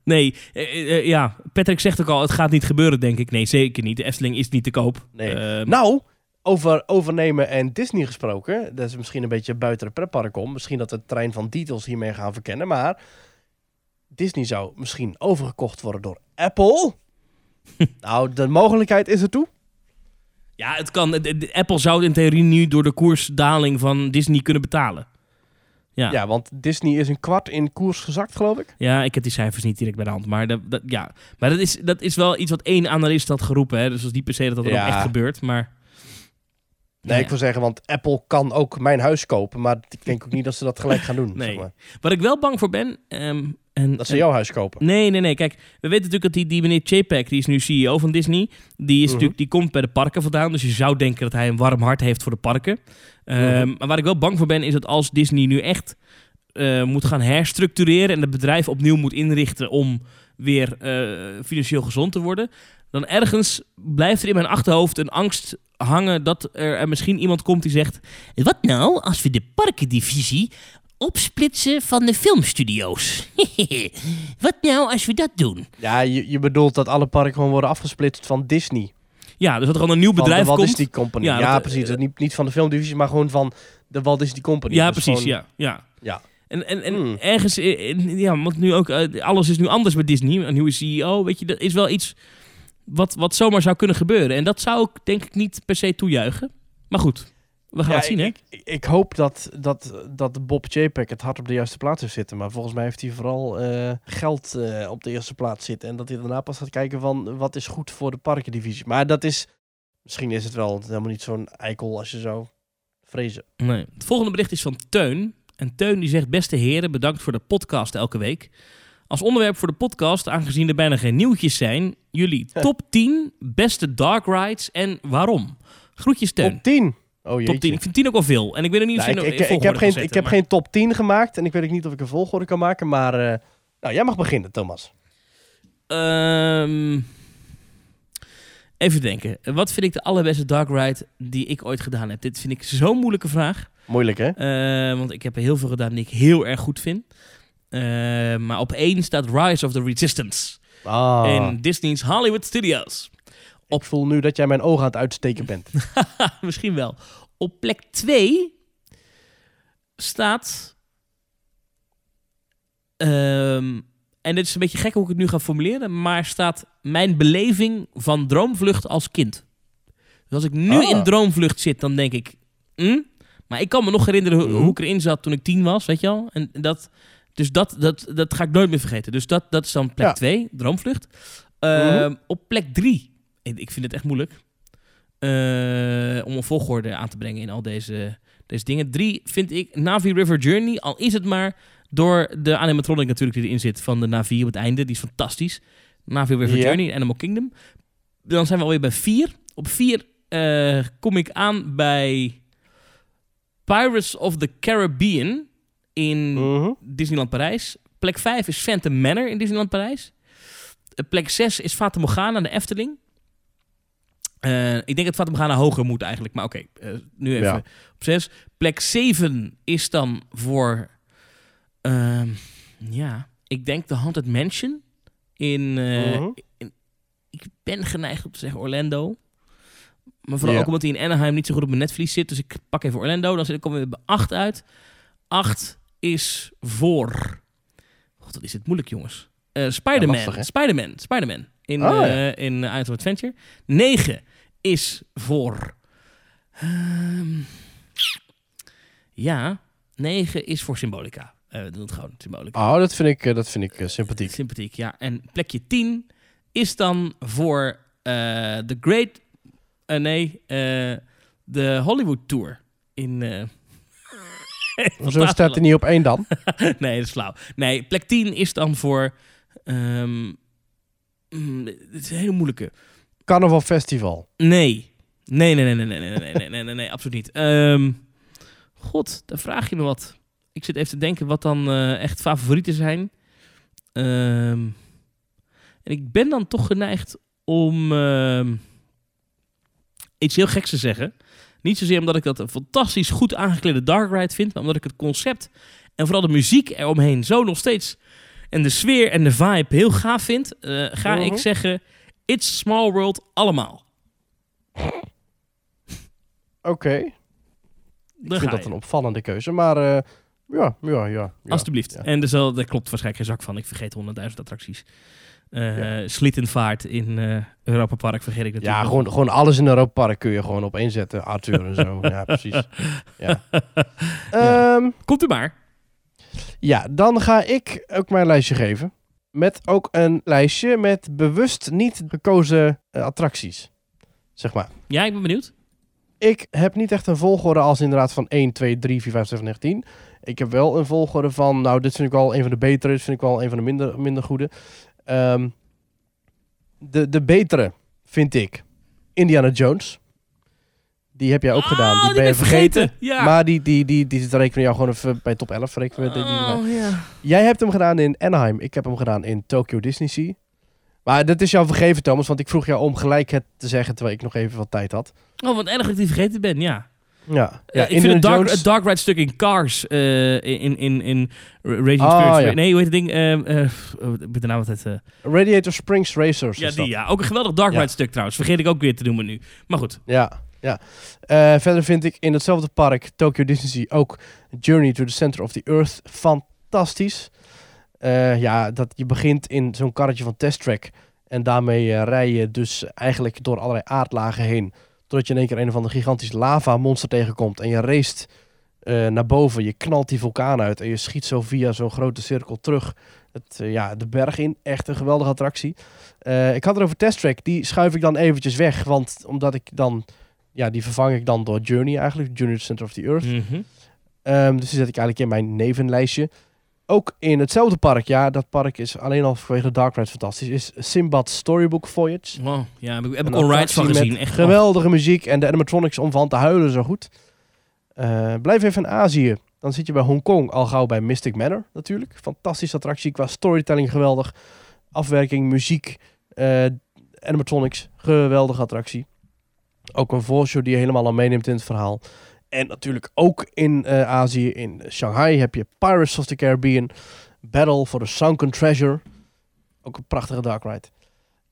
Nee, eh, eh, eh, ja, Patrick zegt ook al, het gaat niet gebeuren, denk ik. Nee, zeker niet. De Efteling is niet te koop. Nee. Ehm, Nou, over overnemen en Disney gesproken. Dat is misschien een beetje buiten de pretpark om. Misschien dat het trein van Details hiermee gaan verkennen. Maar Disney zou misschien overgekocht worden door Apple. nou, de mogelijkheid is er toe. ja, het kan. de- de- Apple zou in theorie nu door de koersdaling van Disney kunnen betalen. Ja. Ja, want Disney is een kwart in koers gezakt, geloof ik. Ja, ik heb die cijfers niet direct bij de hand. Maar, dat, dat, ja. maar dat, is, dat is wel iets wat één analist had geroepen. Hè? Dus dat is niet per se dat dat er Ja. ook echt gebeurt. Maar Nee, Ja. ik wil zeggen, want Apple kan ook mijn huis kopen. Maar ik denk ook niet dat ze dat gelijk gaan doen. Nee. zeg maar. Wat ik wel bang voor ben. ehm, en, Dat ze en- jouw huis kopen. Nee, nee, nee. Kijk, we weten natuurlijk dat die, die meneer Chapek, die is nu CEO van Disney. Die, is Mhm. natuurlijk, die komt bij de parken vandaan. Dus je zou denken dat hij een warm hart heeft voor de parken. Ehm, Mhm. Maar waar ik wel bang voor ben, is dat als Disney nu echt eh, moet gaan herstructureren. en het bedrijf opnieuw moet inrichten om weer eh, financieel gezond te worden, dan ergens blijft er in mijn achterhoofd een angst hangen dat er, er misschien iemand komt die zegt: Wat nou als we de parkendivisie opsplitsen van de filmstudio's? Wat nou als we dat doen? Ja, je, je bedoelt dat alle parken gewoon worden afgesplitst van Disney. Ja, dus dat er gewoon een nieuw Van bedrijf de Walt komt. Disney Company. Ja, Ja, dat- precies. Dat niet, niet van de filmdivisie, maar gewoon van de Walt Disney Company. Ja, Dus precies. gewoon- Ja, ja. Ja. En, en, en Hmm. ergens, in- in- ja, want nu ook, eh, alles is nu anders bij Disney. Een nieuwe CEO, weet je, dat is wel iets wat, wat zomaar zou kunnen gebeuren. En dat zou ik denk ik niet per se toejuichen. Maar goed, we gaan Ja, het zien, hè? ik, ik, hoop dat, dat, dat Bob Chapek het hart op de juiste plaats heeft zitten. Maar volgens mij heeft hij vooral eh, geld eh, op de eerste plaats zitten. En dat hij daarna pas gaat kijken van wat is goed voor de parkendivisie. Maar dat is, misschien is het wel helemaal niet zo'n eikel als je zou vrezen. Nee. Het volgende bericht is van Teun. En Teun die zegt, beste heren, bedankt voor de podcast elke week. Als onderwerp voor de podcast, aangezien er bijna geen nieuwtjes zijn, jullie top 10 beste dark rides en waarom? Groetjes Teun. Top 10. Oh. Top 10. Ik vind 10 ook wel veel. En ik weet er niet of Nou, je ik, ik, ik, heb geen, ik heb maar- geen top 10 gemaakt. En ik weet ook niet of ik een volgorde kan maken. Maar eh, nou, jij mag beginnen, Thomas. Ehm, even denken. Wat vind ik de allerbeste dark ride die ik ooit gedaan heb? Dit vind ik zo'n moeilijke vraag. Moeilijk hè? Eh, want ik heb er heel veel gedaan die ik heel erg goed vind. Eh, maar op één staat Rise of the Resistance. Ah, In Disney's Hollywood Studios. Ik voel nu dat jij mijn ogen aan het uitsteken bent. Misschien wel. Op plek 2 staat. ehm, en dit is een beetje gek hoe ik het nu ga formuleren. Maar staat mijn beleving van droomvlucht als kind. Dus als ik nu Ah. in droomvlucht zit, dan denk ik. hm? Maar ik kan me nog herinneren hoe, Mhm. hoe ik erin zat toen ik tien was, weet je wel. En dat, dus dat, dat, dat ga ik nooit meer vergeten. Dus dat, dat is dan plek Ja. 2, droomvlucht. Ehm, Mhm. Op plek 3. Ik, ik vind het echt moeilijk. eh, om een volgorde aan te brengen in al deze, deze dingen. Drie vind ik Navi River Journey. Al is het maar door de animatronic natuurlijk die erin zit van de Navi op het einde. Die is fantastisch. Navi River Ja. Journey, Animal Kingdom. Dan zijn we alweer bij vier. Op vier eh, kom ik aan bij Pirates of the Caribbean in Mhm. Disneyland Parijs. Plek 5 is Phantom Manor in Disneyland Parijs. Eh, Plek 6 is Fata Morgana, de Efteling. Eh, ik denk dat Fata Morgana hoger moet eigenlijk, maar oké, eh, nu even Ja. op 6. Plek 7 is dan voor, ehm, ja, ik denk de Haunted Mansion in, eh, Mhm. in- ik ben geneigd om te zeggen Orlando. Maar vooral ook omdat hij in Anaheim niet zo goed op mijn netvlies zit. Dus ik pak even Orlando. Dan zit ik weer bij 8 uit. 8 is voor. God, wat is het moeilijk, jongens. Spider-Man. Spider-Man. Spider-Man. In, Oh, ja. in of Adventure. 9 is voor. ehm, ja, 9 is voor Symbolica. Eh we doen het gewoon, Symbolica. Oh, dat vind ik, eh, dat vind ik eh, sympathiek. Sympathiek, ja. En plekje 10 is dan voor The Great... nee, de Hollywood Tour. In... Zo staat hij niet op één dan. nee, dat is flauw. Nee, plek 10 is dan voor... mm, dit is een hele moeilijke. Carnaval Festival. Nee. Nee, nee, nee, nee, nee, nee, nee, nee, nee, nee, nee, absoluut niet. Ehm, God, daar vraag je me wat. Ik zit even te denken wat dan eh, echt favorieten zijn. Ehm, en ik ben dan toch geneigd om ehm, iets heel geks te zeggen. Niet zozeer omdat ik dat een fantastisch goed aangeklede Dark Ride vind, maar omdat ik het concept en vooral de muziek eromheen zo nog steeds en de sfeer en de vibe heel gaaf vind, eh, ga Mhm. ik zeggen It's Small World allemaal. Oké. Ik vind dat een opvallende keuze. Maar eh, ja, ja, ja. ja. Alsjeblieft. Ja. En er zal, daar klopt waarschijnlijk geen zak van. Ik vergeet 100.000 attracties. Ja. Slittenvaart in eh Europa Park vergeet ik natuurlijk. Ja, gewoon, gewoon alles in Europa Park kun je gewoon op zetten. Arthur en zo. ja, precies. Ja. Ehm, Komt u maar. ja, dan ga ik ook mijn lijstje geven. Met ook een lijstje met bewust niet gekozen eh, attracties. Zeg maar. Ja, ik ben benieuwd. Ik heb niet echt een volgorde als inderdaad van 1, 2, 3, 4, 5, 7, 9, 10. Ik heb wel een volgorde van, nou, dit vind ik wel een van de betere, dit vind ik wel een van de minder, minder goede. Ehm, de, de betere vind ik Indiana Jones. Die heb jij ook Oh, gedaan. Die die ben je vergeten. vergeten. Ja. Maar die, die, die, die, die rekenen jou gewoon even bij top 11. Rekenen we die- die erbij. Oh, ja. Jij hebt hem gedaan in Anaheim. Ik heb hem gedaan in Tokyo Disney Sea. Maar dat is jou vergeven, Thomas. Want ik vroeg jou om gelijk het te zeggen terwijl ik nog even wat tijd had. Oh, wat erg dat ik die vergeten ben, ja. Ja, Ja, ja ik vind het dark, Jones- dark ride stuk in Cars eh, in, in, in Raging Ah, Spirits. ja. Nee, hoe heet het ding? Eh, eh, oh, ik ben de naam altijd... eh, Radiator Springs Racers. ja, die ja. Ook een geweldig dark Ja. ride stuk trouwens. Vergeet ik ook weer te noemen nu. Maar goed. Ja, ja. Eh, verder vind ik in hetzelfde park, Tokyo Disney ook Journey to the Center of the Earth fantastisch. Eh, ja, dat je begint in zo'n karretje van Test Track. En daarmee eh, rij je dus eigenlijk door allerlei aardlagen heen. Totdat je in één keer een van de gigantisch lava monster tegenkomt. En je race naar boven. Je knalt die vulkaan uit. En je schiet zo via zo'n grote cirkel terug. Het, ja, de berg in. Echt een geweldige attractie. Ik had het over Test Track. Die schuif ik dan eventjes weg. Want omdat ik dan... Ja, die vervang ik dan door Journey eigenlijk. Journey to Center of the Earth. Mhm. Ehm, dus die zet ik eigenlijk in mijn nevenlijstje. Ook in hetzelfde park, ja, dat park is alleen al vanwege de Dark Ride fantastisch, is Simbad Storybook Voyage. Oh, ja, heb ik, heb ik van gezien. Echt geweldige muziek en de animatronics om van te huilen zo goed. Eh, blijf even in Azië. Dan zit je bij Hongkong al gauw bij Mystic Manor natuurlijk. Fantastische attractie qua storytelling geweldig. Afwerking, muziek, eh, animatronics, geweldige attractie. Ook een voorshow die je helemaal al meeneemt in het verhaal. En natuurlijk ook in eh, Azië, in Shanghai, heb je Pirates of the Caribbean. Battle for the Sunken Treasure. Ook een prachtige dark ride.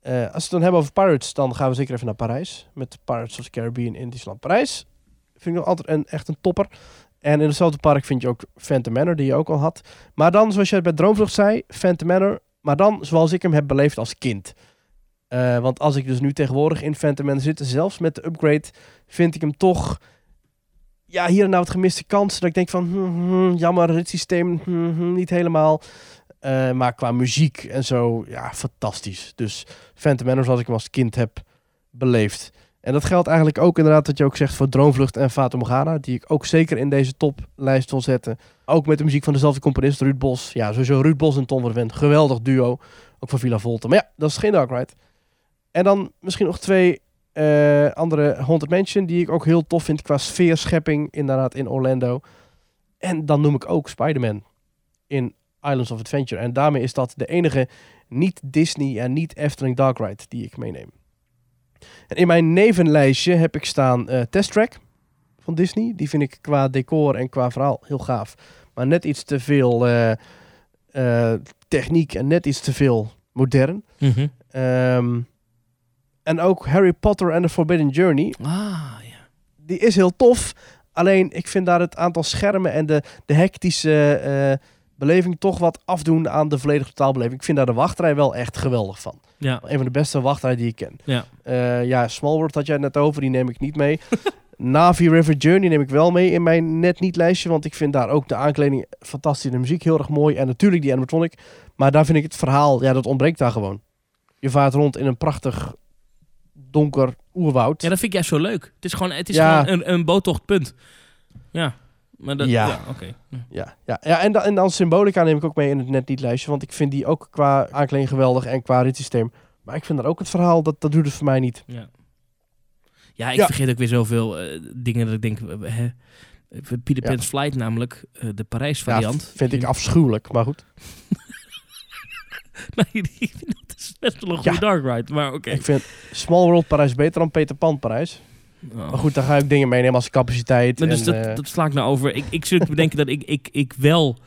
Eh, als we het dan hebben over Pirates, dan gaan we zeker even naar Parijs. Met Pirates of the Caribbean in Disneyland Parijs. Vind ik nog altijd een, echt een topper. En in hetzelfde park vind je ook Phantom Manor, die je ook al had. Maar dan, zoals jij bij Droomvlucht zei, Phantom Manor. Maar dan zoals ik hem heb beleefd als kind. Eh, want als ik dus nu tegenwoordig in Phantom Manor zit, zelfs met de upgrade, vind ik hem toch... Ja, hier en nou wat gemiste kansen. Dat ik denk van, hmm, hmm, jammer, het systeem niet helemaal. Eh, maar qua muziek en zo, ja, fantastisch. Dus Phantom Manor zoals ik hem als kind heb beleefd. En dat geldt eigenlijk ook inderdaad wat je ook zegt voor Droomvlucht en Fata Morgana. Die ik ook zeker in deze toplijst wil zetten. Ook met de muziek van dezelfde componist, Ruud Bos. Ja, sowieso Ruud Bos en Tom van Ven. Geweldig duo. Ook voor Villa Volta. Maar ja, dat is geen Dark Ride. En dan misschien nog twee eh, andere Haunted Mansion die ik ook heel tof vind qua sfeerschepping. Inderdaad in Orlando. En dan noem ik ook Spider-Man in Islands of Adventure. En daarmee is dat de enige niet Disney en niet Efteling Dark Ride die ik meeneem. En in mijn nevenlijstje heb ik staan eh Test Track van Disney. Die vind ik qua decor en qua verhaal heel gaaf. Maar net iets te veel eh, techniek en net iets te veel modern. Ehm, en ook Harry Potter and the Forbidden Journey. Ah, ja. Die is heel tof. Alleen ik vind daar het aantal schermen en de, de hectische eh, beleving toch wat afdoen aan de volledige totaalbeleving. Ik vind daar de wachtrij wel echt geweldig van. Ja. Een van de beste wachtrijen die ik ken. Ja. Eh, ja, Small World had jij net over, die neem ik niet mee. Navi River Journey neem ik wel mee in mijn net niet lijstje, want ik vind daar ook de aankleding fantastisch, de muziek heel erg mooi en natuurlijk die animatronic. Maar daar vind ik het verhaal, ja, dat ontbreekt daar gewoon. Je vaart rond in een prachtig donker oerwoud. ja, dat vind ik juist zo leuk. Het is gewoon, het is Ja. gewoon een, een boottochtpunt. Ja. Maar dat, Ja. ja, oké. Hm. Ja, ja, ja en, dan, en dan Symbolica neem ik ook mee in het net niet lijstje, want ik vind die ook qua aankleding geweldig en qua ritssysteem. Maar ik vind daar ook het verhaal, dat, dat doet het voor mij niet. Ja. Ja, ik Ja. vergeet ook weer zoveel eh, dingen dat ik denk... eh, Hè, Peter Ja. Pan's Flight namelijk, eh, de Parijs Ja, variant. vind ik afschuwelijk, maar goed. Nee, die- dat is best wel een goede Ja. dark ride, maar oké. Ik vind Small World Parijs beter dan Peter Pan Parijs. Oh. Maar goed, daar ga ik dingen meenemen als capaciteit. Maar dus en, dat, eh, dat sla ik nou over. Ik, ik zit te bedenken dat ik, ik, ik wel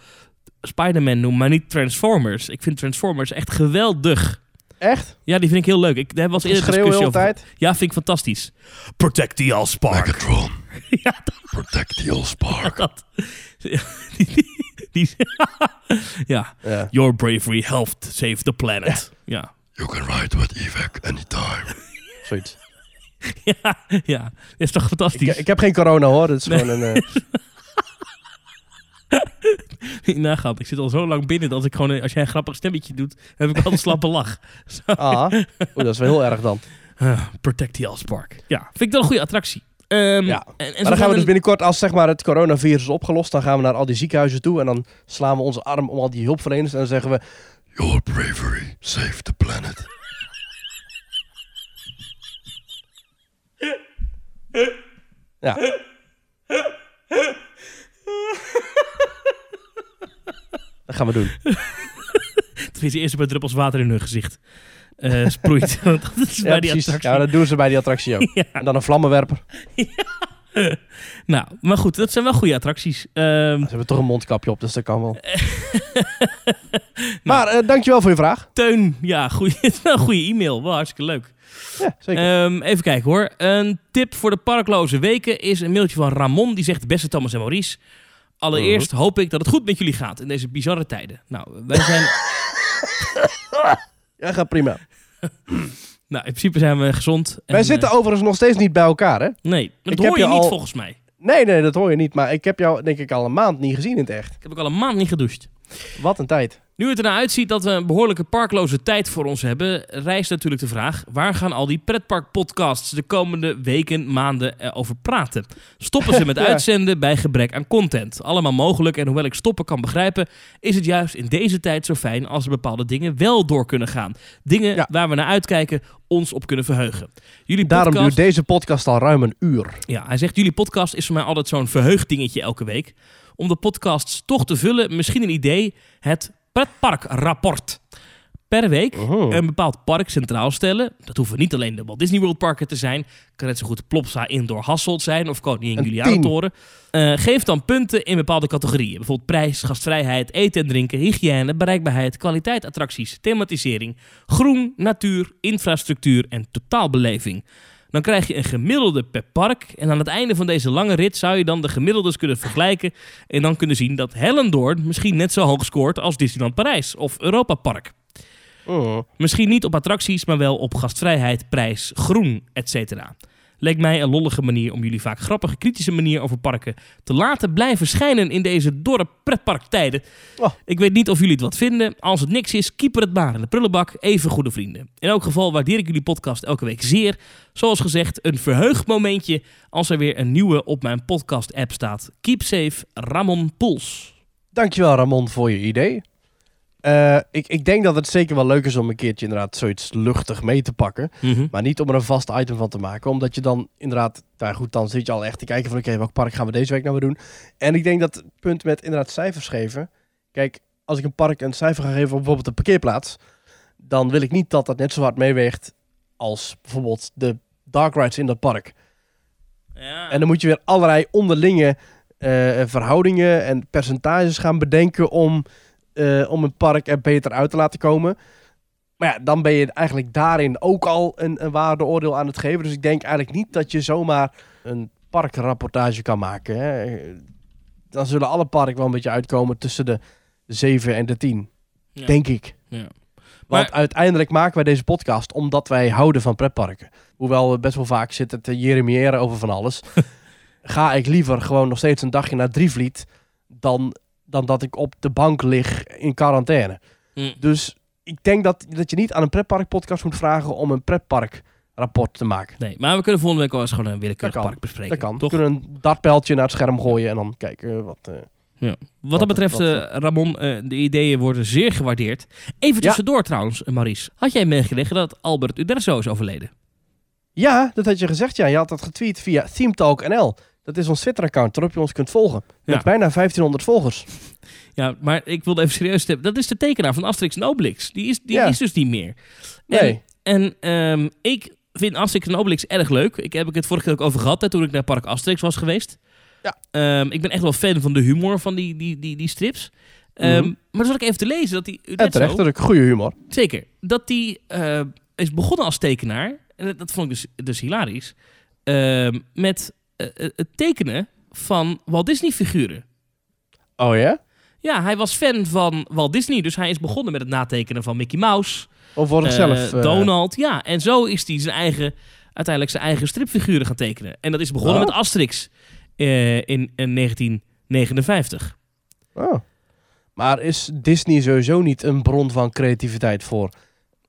Spider-Man noem, maar niet Transformers. Ik vind Transformers echt geweldig. Echt? Ja, die vind ik heel leuk. Ik, daar eens eerder Schreeuwen discussie over. tijd? Ja, vind ik fantastisch. Protect the Allspark. Megatron, ja, protect the Allspark. dat. Die, die, die- ja, Ja. your bravery helped save the planet. Ja, You can ride with evac anytime. Zoiets. ja, ja. Dat is toch fantastisch? Ik, ik heb geen corona hoor. Dat is Nee. gewoon een. eh, Nagaat, ik zit al zo lang binnen dat ik gewoon, als jij een grappig stemmetje doet, heb ik wel een slappe lach. Ah, Oeh, dat is wel heel erg dan. Protect the Allspark. Ja, vind ik dat een goede attractie. Ehm, Ja. En, en Maar dan gaan we dus binnenkort, als zeg maar, het coronavirus is opgelost, dan gaan we naar al die ziekenhuizen toe. En dan slaan we onze arm om al die hulpverleners. En dan zeggen we: Your bravery saved the planet. Ja. Dat gaan we doen. Het is eerst een paar druppels water in hun gezicht eh, sproeit. Dat is Ja, bij die precies. attractie. Ja, dat doen ze bij die attractie ook. Ja. En dan een vlammenwerper. Nou, maar goed, dat zijn wel goede attracties. Ehm, Ze hebben toch een mondkapje op, dus dat kan wel. maar eh, dankjewel voor je vraag. Teun, ja, goede e-mail. Wel hartstikke leuk. Ja, zeker. Ehm, even kijken hoor. Een tip voor de parkloze weken is een mailtje van Ramon. Die zegt, beste Thomas en Maurice. Allereerst hoop ik dat het goed met jullie gaat in deze bizarre tijden. Nou, wij zijn... ja, gaat prima. nou, in principe zijn we gezond. En, Wij zitten eh, overigens nog steeds niet bij elkaar, hè? nee, dat Ik hoor heb je je niet volgens mij. Nee, nee, dat hoor je niet. Maar ik heb jou denk ik al een maand niet gezien in het echt. Ik heb ook al een maand niet gedoucht. Wat een tijd. Nu het ernaar uitziet dat we een behoorlijke parkloze tijd voor ons hebben, rijst natuurlijk de vraag: waar gaan al die pretparkpodcasts de komende weken, maanden eh, over praten? Stoppen ze met Ja. uitzenden bij gebrek aan content? Allemaal mogelijk en hoewel ik stoppen kan begrijpen, is het juist in deze tijd zo fijn als er bepaalde dingen wel door kunnen gaan. Dingen Ja. waar we naar uitkijken, ons op kunnen verheugen. Jullie Daarom podcast, duurt deze podcast al ruim een uur. ja, hij zegt: jullie podcast is voor mij altijd zo'n verheugd dingetje elke week. Om de podcasts toch te vullen, misschien een idee: het pretparkrapport. Per week een bepaald park centraal stellen. Dat hoeven niet alleen de Walt Disney World parken te zijn. Kan net zo goed Plopsa Indoor Hasselt zijn of Koningin Een Julianentoren. Eh geef dan punten in bepaalde categorieën. Bijvoorbeeld prijs, gastvrijheid, eten en drinken, hygiëne, bereikbaarheid, kwaliteit, attracties, thematisering, groen, natuur, infrastructuur en totaalbeleving. Dan krijg je een gemiddelde per park. En aan het einde van deze lange rit zou je dan de gemiddeldes kunnen vergelijken. En dan kunnen zien dat Hellendoorn misschien net zo hoog scoort als Disneyland Parijs of Europa Park. Mhm. Misschien niet op attracties, maar wel op gastvrijheid, prijs, groen, etc. Leek mij een lollige manier om jullie vaak grappige, kritische manier over parken te laten blijven schijnen in deze dorre pretparktijden. Oh. Ik weet niet of jullie het wat vinden. Als het niks is, keeper het maar in de prullenbak. Even goede vrienden. In elk geval waardeer ik jullie podcast elke week zeer. Zoals gezegd, een verheugd momentje als er weer een nieuwe op mijn podcast-app staat. Keep safe, Ramon Poels. Dankjewel Ramon voor je idee. Eh, ik, ik denk dat het zeker wel leuk is om een keertje inderdaad zoiets luchtig mee te pakken. Maar niet om er een vast item van te maken. Omdat je dan inderdaad, nou goed, dan zit je al echt te kijken van oké, welk park gaan we deze week nou weer doen. En ik denk dat het punt met inderdaad cijfers geven. Kijk, als ik een park een cijfer ga geven op bijvoorbeeld een parkeerplaats. Dan wil ik niet dat dat net zo hard meeweegt als bijvoorbeeld de dark rides in dat park. Ja. En dan moet je weer allerlei onderlinge eh, verhoudingen en percentages gaan bedenken om, eh, om een park er beter uit te laten komen. Maar ja, dan ben je eigenlijk daarin ook al een, een waardeoordeel aan het geven. Dus ik denk eigenlijk niet dat je zomaar een parkrapportage kan maken. Hè. Dan zullen alle parken wel een beetje uitkomen tussen de 7 en de 10. Ja. Denk ik. Ja. Want Maar- uiteindelijk maken wij deze podcast omdat wij houden van pretparken. Hoewel we best wel vaak zitten te jeremiëren over van alles. ga ik liever gewoon nog steeds een dagje naar Drievliet... dan, dan dat ik op de bank lig in quarantaine. Hm. Dus ik denk dat, dat je niet aan een pretparkpodcast moet vragen... om een pretparkrapport te maken. Nee, maar we kunnen volgende week wel eens gewoon een willekeurig park bespreken. Dat kan. We Toch? kunnen een dartpijltje naar het scherm gooien... en dan kijken wat... eh, Ja. Wat dat betreft, eh, Ramon, eh, de ideeën worden zeer gewaardeerd. Even Ja. tussendoor trouwens, eh, Maurice. Had jij meegekregen dat Albert Uderzo is overleden? Ja, dat had je gezegd, ja. Je had dat getweet via ThemeTalk NL. Dat is ons Twitter-account waarop je ons kunt volgen. Met Ja. bijna 1500 volgers. Ja, maar ik wilde even serieus hebben. Dat is de tekenaar van Asterix en Obelix. Die is, die Ja. is dus niet meer. En, Nee. en ehm, ik vind Asterix en Obelix erg leuk. Ik heb ik het vorige keer ook over gehad, hè, toen ik naar Park Asterix was geweest. Ja. Ehm, ik ben echt wel fan van de humor van die, die, die, die strips. Mhm. Maar dan zat ik even te lezen dat die En terecht, dat ook goede humor. Zeker. Dat die eh, is begonnen als tekenaar. En dat, dat vond ik dus, dus hilarisch. Met het tekenen van Walt Disney figuren. Oh ja? Ja, hij was fan van Walt Disney. Dus hij is begonnen met het natekenen van Mickey Mouse. Of voor eh, zichzelf. eh, Donald. Ja, en zo is hij zijn eigen, uiteindelijk zijn eigen stripfiguren gaan tekenen. En dat is begonnen Oh. met Asterix eh, in, in 1959. oh. Maar is Disney sowieso niet een bron van creativiteit voor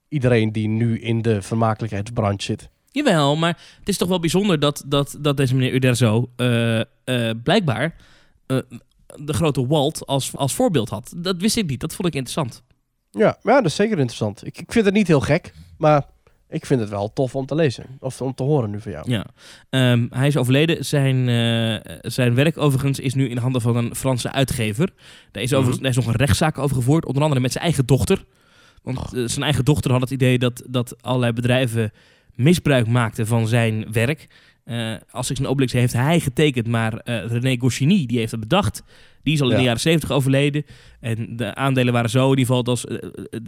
iedereen die nu in de vermakelijkheidsbranche zit? Jawel, maar het is toch wel bijzonder dat, dat, dat deze meneer Uderzo eh, eh, blijkbaar eh, de grote Walt als, als voorbeeld had. Dat wist ik niet, dat vond ik interessant. Ja, ja, dat is zeker interessant. Ik, ik vind het niet heel gek, maar ik vind het wel tof om te lezen. Of om te horen nu van jou. Ja. Ehm, hij is overleden. Zijn, eh, zijn werk overigens is nu in handen van een Franse uitgever. Daar is, overigens, daar is nog een rechtszaak over gevoerd. Onder andere met zijn eigen dochter. Want eh, zijn eigen dochter had het idee dat, dat allerlei bedrijven misbruik maakten van zijn werk. Als ik zijn Obelix heeft hij getekend, maar eh, René Goscinny die heeft het bedacht. Die is al in Ja. de jaren 70 overleden. En de aandelen waren zo in ieder geval dat eh,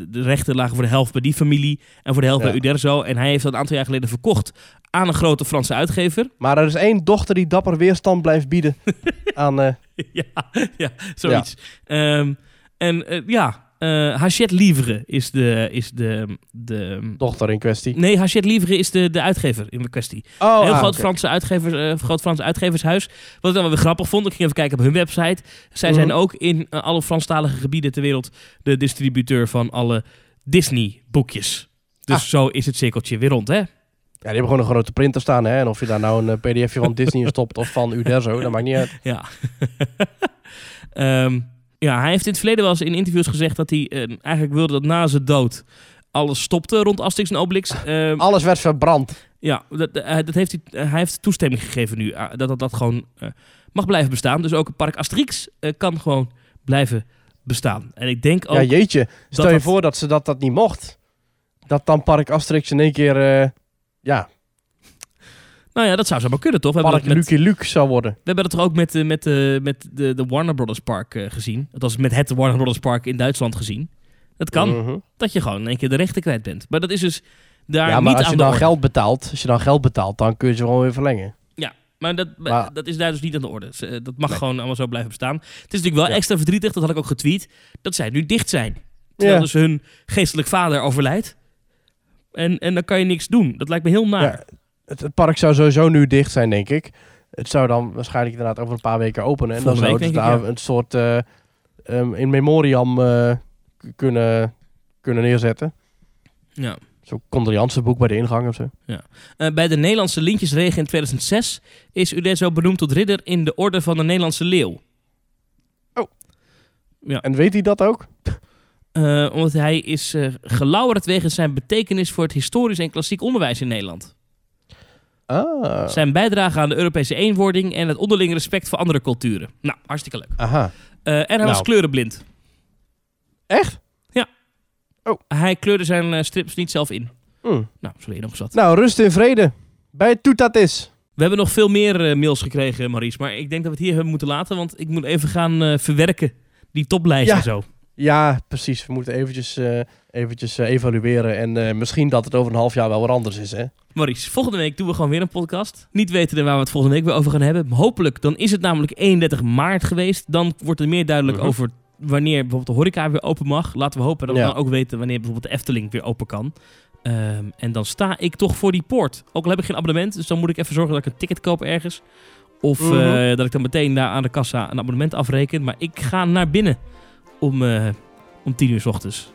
de rechten lagen voor de helft bij die familie en voor de helft Ja. bij Uderzo. En hij heeft dat een aantal jaar geleden verkocht aan een grote Franse uitgever. Maar er is één dochter die dapper weerstand blijft bieden aan... ja, ja, zoiets. Ehm, en ja, eh Hachette Livre is de, is de, de... dochter in kwestie. Nee, Hachette Livre is de, de uitgever in de kwestie. Oh, Heel ah, groot. Franse uitgevers, eh, groot Frans uitgevershuis. Wat ik dan wel weer grappig vond, ik ging even kijken op hun website. Zij zijn Mhm. ook in eh, alle Franstalige gebieden ter wereld de distributeur van alle Disney-boekjes. Dus Ah. zo is het cirkeltje weer rond, hè? Ja, die hebben gewoon een grote printer staan. Hè? En of je daar nou een pdfje van Disney in stopt of van Uderzo, dat maakt niet uit. Ja. Ehm, ja, hij heeft in het verleden wel eens in interviews gezegd dat hij eh, eigenlijk wilde dat na zijn dood alles stopte rond Asterix en Obelix. Ehm, Alles werd verbrand. ja, dat, eh, dat heeft hij, eh, hij heeft toestemming gegeven nu dat dat, dat gewoon mag blijven bestaan. Dus ook het park Asterix kan gewoon blijven bestaan. En ik denk ook... Ja, jeetje. Stel je dat- voor dat ze dat, dat niet mocht. Dat dan Park Asterix in één keer... ja, nou ja, dat zou zo maar kunnen, toch? We hebben, Park dat met, Lucky Luke zou worden. we hebben dat toch ook met, eh, met, eh, met de, de Warner Brothers Park eh, gezien. Dat was met het Warner Brothers Park in Duitsland gezien. Dat kan. Mhm. dat je gewoon in één keer de rechten kwijt bent. Maar dat is dus daar Ja, niet maar als aan je dan orde. geld betaalt, als je dan geld betaalt, dan kun je ze gewoon weer verlengen. Maar dat, Maar- dat is daar dus niet aan de orde. Dat mag Nee. gewoon allemaal zo blijven bestaan. Het is natuurlijk wel Ja. extra verdrietig, dat had ik ook getweet, dat zij nu dicht zijn. Terwijl Ja. dus hun geestelijk vader overlijdt. En, en dan kan je niks doen. Dat lijkt me heel naar. Ja, het, het park zou sowieso nu dicht zijn, denk ik. Het zou dan waarschijnlijk inderdaad over een paar weken openen. En dan zou het daar een soort eh, ehm, in memoriam eh, kunnen, kunnen neerzetten. Ja. Zo'n condoleanceboek bij de ingang of zo. Eh, bij de Nederlandse Lintjesregen in 2006 is Uderzo benoemd tot ridder in de orde van de Nederlandse Leeuw. En weet hij dat ook? Omdat hij is eh gelauwerd wegens zijn betekenis voor het historisch en klassiek onderwijs in Nederland. Ah, Zijn bijdrage aan de Europese eenwording en het onderling respect voor andere culturen. Nou, hartstikke leuk. aha. Eh, en hij was Nou. kleurenblind. Echt? Hij kleurde zijn eh, strips niet zelf in. Hm. Nou, zo je nog eens wat. Nou, rust in vrede. Bij Toetatis. We hebben nog veel meer eh, mails gekregen, Maurice. Maar ik denk dat we het hier hebben moeten laten. Want ik moet even gaan eh, verwerken. Die toplijst Ja. en zo. Ja, precies. We moeten eventjes, eh, eventjes eh, evalueren. En eh, misschien dat het over een half jaar wel weer anders is, hè? Maurice, volgende week doen we gewoon weer een podcast. Niet weten waar we het volgende week weer over gaan hebben. Hopelijk, dan is het namelijk 31 maart geweest. Dan wordt er meer duidelijk Mhm. over wanneer bijvoorbeeld de horeca weer open mag. Laten we hopen dat we Ja. dan ook weten wanneer bijvoorbeeld de Efteling weer open kan. Ehm, en dan sta ik toch voor die poort. Ook al heb ik geen abonnement, dus dan moet ik even zorgen dat ik een ticket koop ergens. Of Mhm. dat ik dan meteen daar aan de kassa een abonnement afreken. Maar ik ga naar binnen om, eh, om 10 uur s ochtends.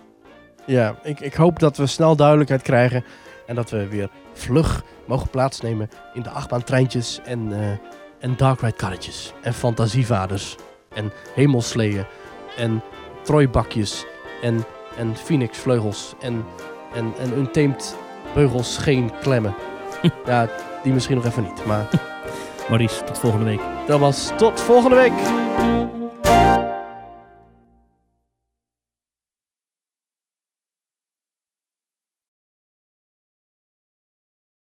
Ja, ik, ik hoop dat we snel duidelijkheid krijgen. En dat we weer vlug mogen plaatsnemen in de achtbaantreintjes en, eh en dark ride karretjes. En fantasievaders. En hemelsleeën. En trooibakjes. En, en phoenixvleugels. En, en, en untamed beugels geen klemmen. ja, die misschien nog even niet. Maar Maurice, tot volgende week. dat was tot volgende week.